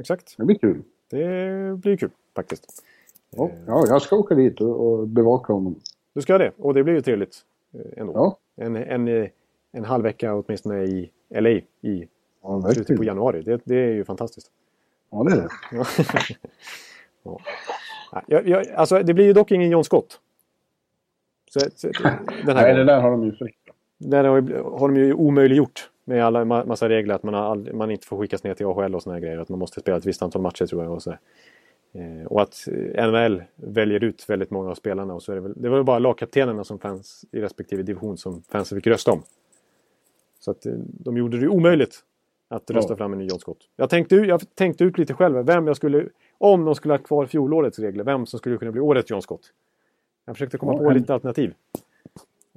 exakt. Det blir kul. Det blir kul faktiskt. Ja, ja jag ska åka dit och, och bevaka honom. Du ska det. Och det blir ju trevligt eh, ändå. Ja, En, en, eh, en halv vecka åtminstone i LA i ja slutet på januari. Det, det är ju fantastiskt. Ja, det är det. Ja. Jag, jag, alltså, det blir ju dock ingen John Scott. Så, så, den här Nej, det där har de ju har, ju- har de ju omöjliggjort med alla massa regler att man, all, man inte får skickas ner till AHL och såna grejer. Att man måste spela ett visst antal matcher tror jag. Och, så. Eh, och att NHL väljer ut väldigt många av spelarna. Och så är det, väl, det var bara lagkaptenerna som fanns i respektive division som fansen fick rösta om. Så att eh, de gjorde det omöjligt att rösta ja. fram en ny John Scott. Jag tänkte, jag tänkte ut lite själv vem jag skulle, om de skulle ha kvar fjolårets regler, vem som skulle kunna bli årets John Scott. Jag försökte komma ja, på lite alternativ.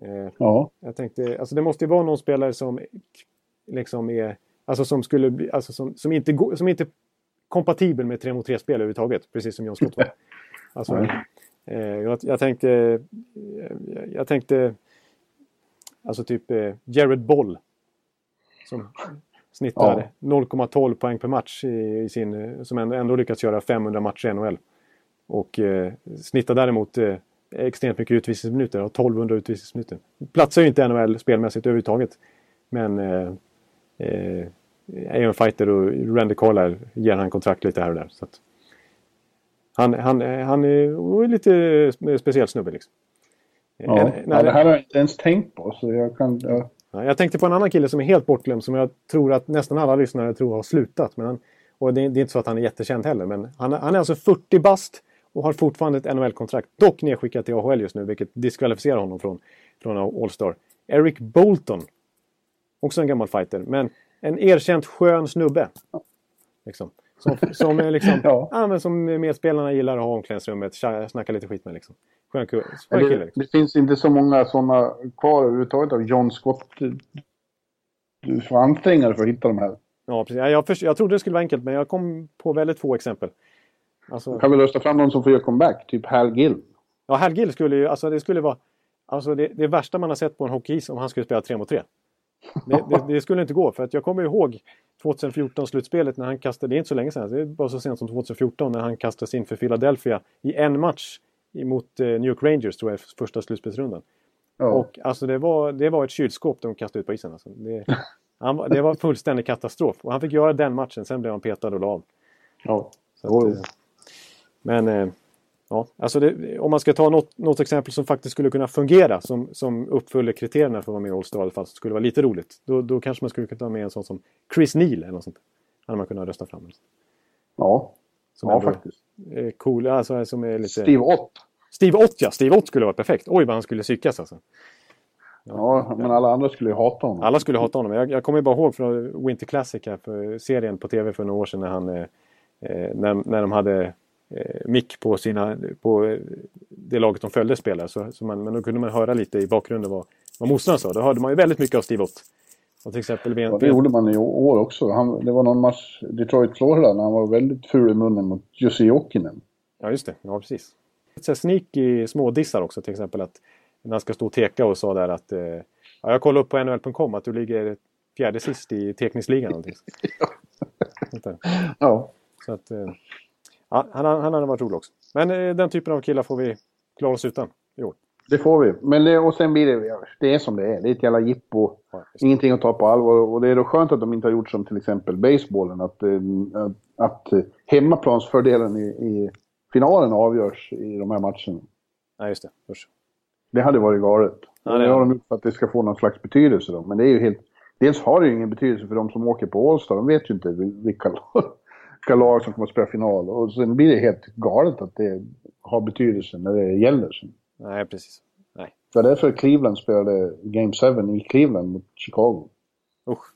Eh, ja. Jag tänkte, alltså det måste ju vara någon spelare som liksom är, alltså som skulle bli, alltså som, som inte, som inte är kompatibel med 3 mot 3-spel överhuvudtaget, precis som John Scott var. Alltså, eh, jag, jag, tänkte, jag, jag tänkte, alltså typ eh, Jared Boll. Som snittar ja. 0,12 poäng per match i, i, sin, som ändå, ändå lyckats göra 500 matcher i NHL. Och eh, snittar däremot eh, extremt mycket utvisningsminuter, har 1200 utvisningsminuter. Platsar ju inte NHL spelmässigt överhuvudtaget. Men eh, eh, är en fighter och Randy Carlisle ger han kontrakt lite här och där. Så att, han, han, han är lite speciell snubbe liksom. Ja, en, ja, det här har jag inte ens tänkt på. Så jag, kan, ja. jag tänkte på en annan kille som är helt bortglömd som jag tror att nästan alla lyssnare tror har slutat. Men han, och det, det är inte så att han är jättekänd heller. Men han, han är alltså 40 bast och har fortfarande ett NHL-kontrakt. Dock nedskickat till AHL just nu, vilket diskvalificerar honom från, från All-Star. Eric Bolton. Också en gammal fighter, men en erkänt skön snubbe. Liksom. Som, som, är liksom, ja. ja. men som medspelarna gillar att ha i omklädningsrummet, snacka lite skit med. Liksom. Skön, kille. Det, liksom. det finns inte så många sådana kvar överhuvudtaget av John Scott. Du får anstränga dig för att hitta de här. Ja, precis. Jag, jag, jag trodde det skulle vara enkelt, men jag kom på väldigt få exempel. Alltså... Kan vi rösta fram någon som får göra comeback? Typ Hal Gill? Ja, Hal Gill skulle ju, alltså det skulle vara alltså det, det värsta man har sett på en hockeyis om han skulle spela 3 mot 3. Det, det, det, skulle inte gå för att jag kommer ihåg 2014-slutspelet när han kastade, det är inte så länge sedan, det bara så sent som 2014 när han kastades in för Philadelphia i en match mot eh, New York Rangers tror jag, första slutspelsrundan. Ja. Och alltså det var, det var ett kylskåp de kastade ut på isen. Alltså. Det, han, det var fullständig katastrof. Och han fick göra den matchen, sen blev han petad och la av. Ja. Att, men eh, ja, alltså det, om man ska ta något, något, exempel som faktiskt skulle kunna fungera som, som uppfyller kriterierna för att vara med i All-Star i alla fall, så skulle vara lite roligt. Då, då kanske man skulle kunna ta med en sån som Chris Neal eller något sånt. hade man kunnat rösta fram. Ja, som ja faktiskt. Är cool, alltså, som är lite... Steve Ott. Steve Ott ja, Steve Ott skulle vara perfekt. Oj vad han skulle psykas alltså. Ja, ja, men alla andra skulle ju hata honom. Alla skulle hata honom. Jag, jag kommer bara ihåg från Winter Classic här, för serien på tv för några år sedan när han... Eh, eh när, när de hade eh, mick på, sina, på det laget de följde spelare. Så, så man, men då kunde man höra lite i bakgrunden vad, vad motståndaren sa. Då hörde man ju väldigt mycket av Steve Ott. Och till exempel ja, det gjorde man i år också. Han, det var någon match, Detroit-Florida, när han var väldigt ful i munnen mot Jussi Jokinen. Ja, just det. Ja, precis. Så sneaky smådissar också, till exempel att när han ska stå och teka och sa där att eh, ja, jag kollade upp på nhl.com att du ligger fjärde sist i tekningsligan. ja. Så att, eh, Ja, han, han hade varit rolig också. Men eh, den typen av killar får vi klara oss utan i år. Det får vi. Men det, och sen blir det, det är som det är. Det är ett jävla jippo. Ja, Ingenting att ta på allvar. Och det är då skönt att de inte har gjort som till exempel basebollen. Att, eh, att, att hemmaplansfördelen i, i finalen avgörs i de här matcherna. Nej, just det. Usch. Det hade varit galet. Ja, det har de gjort för att det ska få någon slags betydelse då. Men det är ju helt... Dels har det ju ingen betydelse för de som åker på Allstar. De vet ju inte vilka vilka lag som kommer att spela final. Och sen blir det helt galet att det har betydelse när det gäller. Nej, precis. Nej. Det var därför Cleveland spelade Game 7 i Cleveland mot Chicago. Usch.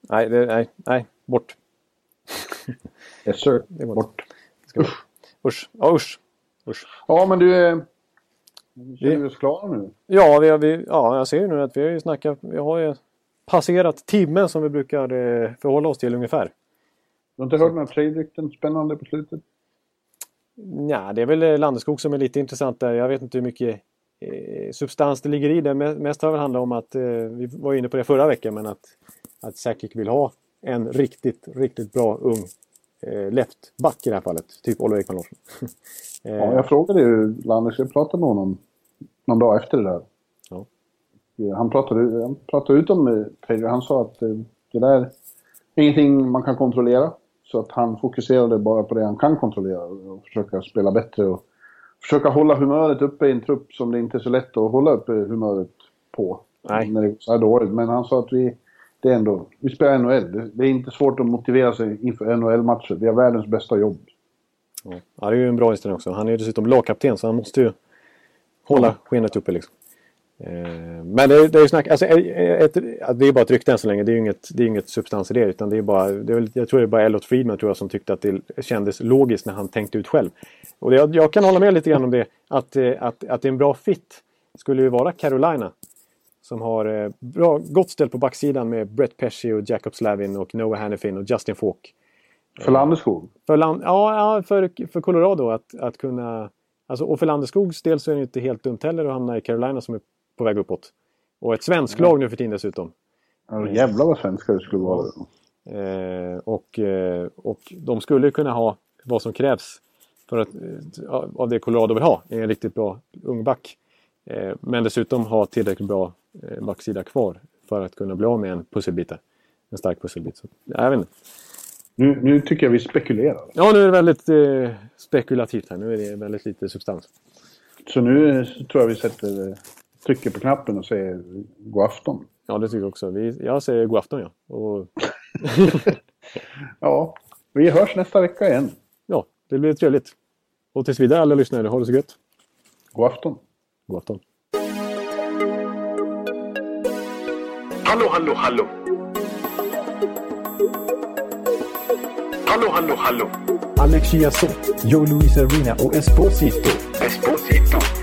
Nej, det, nej, nej, bort. yes sir, det bort. bort. Usch. Usch. Ja, usch. usch. Ja, men du... Eh, känner vi oss klara nu? Ja, vi, vi, ja, jag ser ju nu att vi har ju snackat... Vi har ju passerat timmen som vi brukar eh, förhålla oss till ungefär. Du har inte hört några trade spännande på slutet? Ja, det är väl Landeskog som är lite intressant där. Jag vet inte hur mycket eh, substans det ligger i det. Mest har det handlat om att, eh, vi var inne på det förra veckan, men att, att Sakic vill ha en riktigt, riktigt bra ung eh, leftback i det här fallet. Typ Oliver Ekman Larsson. eh, ja, jag frågade ju Landers, jag pratade med honom någon dag efter det där. Ja. Han, pratade, han pratade ut om trade Han sa att eh, det där är ingenting man kan kontrollera. Så att han fokuserade bara på det han kan kontrollera och försöka spela bättre och försöka hålla humöret uppe i en trupp som det inte är så lätt att hålla uppe humöret på. Nej. när det går så här dåligt. Men han sa att vi, det är ändå, vi spelar NHL. Det, är inte svårt att motivera sig inför NHL-matcher. Vi har världens bästa jobb. Ja, det är ju en bra inställning också. Han är ju dessutom lagkapten så han måste ju hålla skenet uppe liksom. Eh, Men det, är- det är ju snack, alltså, ett, det är bara ett rykte än så länge. Det är ju inget, det är inget substans i det. Utan det är bara, det är, jag tror det är bara Elliot Friedman tror jag, som tyckte att det kändes logiskt när han tänkte ut själv. Och det, jag, jag kan hålla med lite grann om det. Att, eh, att, att det är en bra fit skulle ju vara Carolina. Som har eh, bra, gott ställ på backsidan med Brett Pesci och Jacob Slavin och Noah Hannifin och Justin Falk. För Landeskog. För, land, ja, ja, för, för Colorado att, att kunna... Alltså, och för Landeskogs del så är det inte helt dumt heller att hamna i Carolina som är på väg uppåt. Och ett svenskt lag nu för tiden dessutom. Ja, jävlar vad svenska det skulle vara. Eh, och, eh, och de skulle kunna ha vad som krävs för att, eh, av det Colorado vill ha. En riktigt bra ung back. Eh, men dessutom ha tillräckligt bra eh, backsida kvar för att kunna bli av med en pusselbit. En stark pusselbit. Så, jag vet inte. Nu, nu tycker jag vi spekulerar. Ja, nu är det väldigt eh, spekulativt här. Nu är det väldigt lite substans. Så nu eh, tror jag vi sätter, eh, trycker på knappen och säger god afton. Ja, det tycker jag också. Vi, jag säger god afton, ja. Och, Ja, vi hörs nästa vecka igen. ja, det blir trevligt. Och tills vidare alla lyssnare, ha det så gött. God afton. God afton. Hallå, hallå, hallå. Hallå, hallå, hallå. Alex Chiazot, Joe Luis Arena och Esposito. Esposito.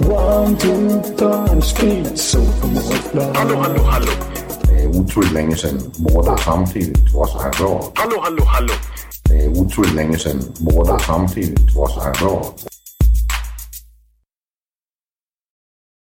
One, two, time, speed, so Hallå, hallå, hallå. Det är otroligt länge sedan båda samtidigt var så här bra. Hallå, hallå, hallå. Det är otroligt länge sedan båda samtidigt var så här bra.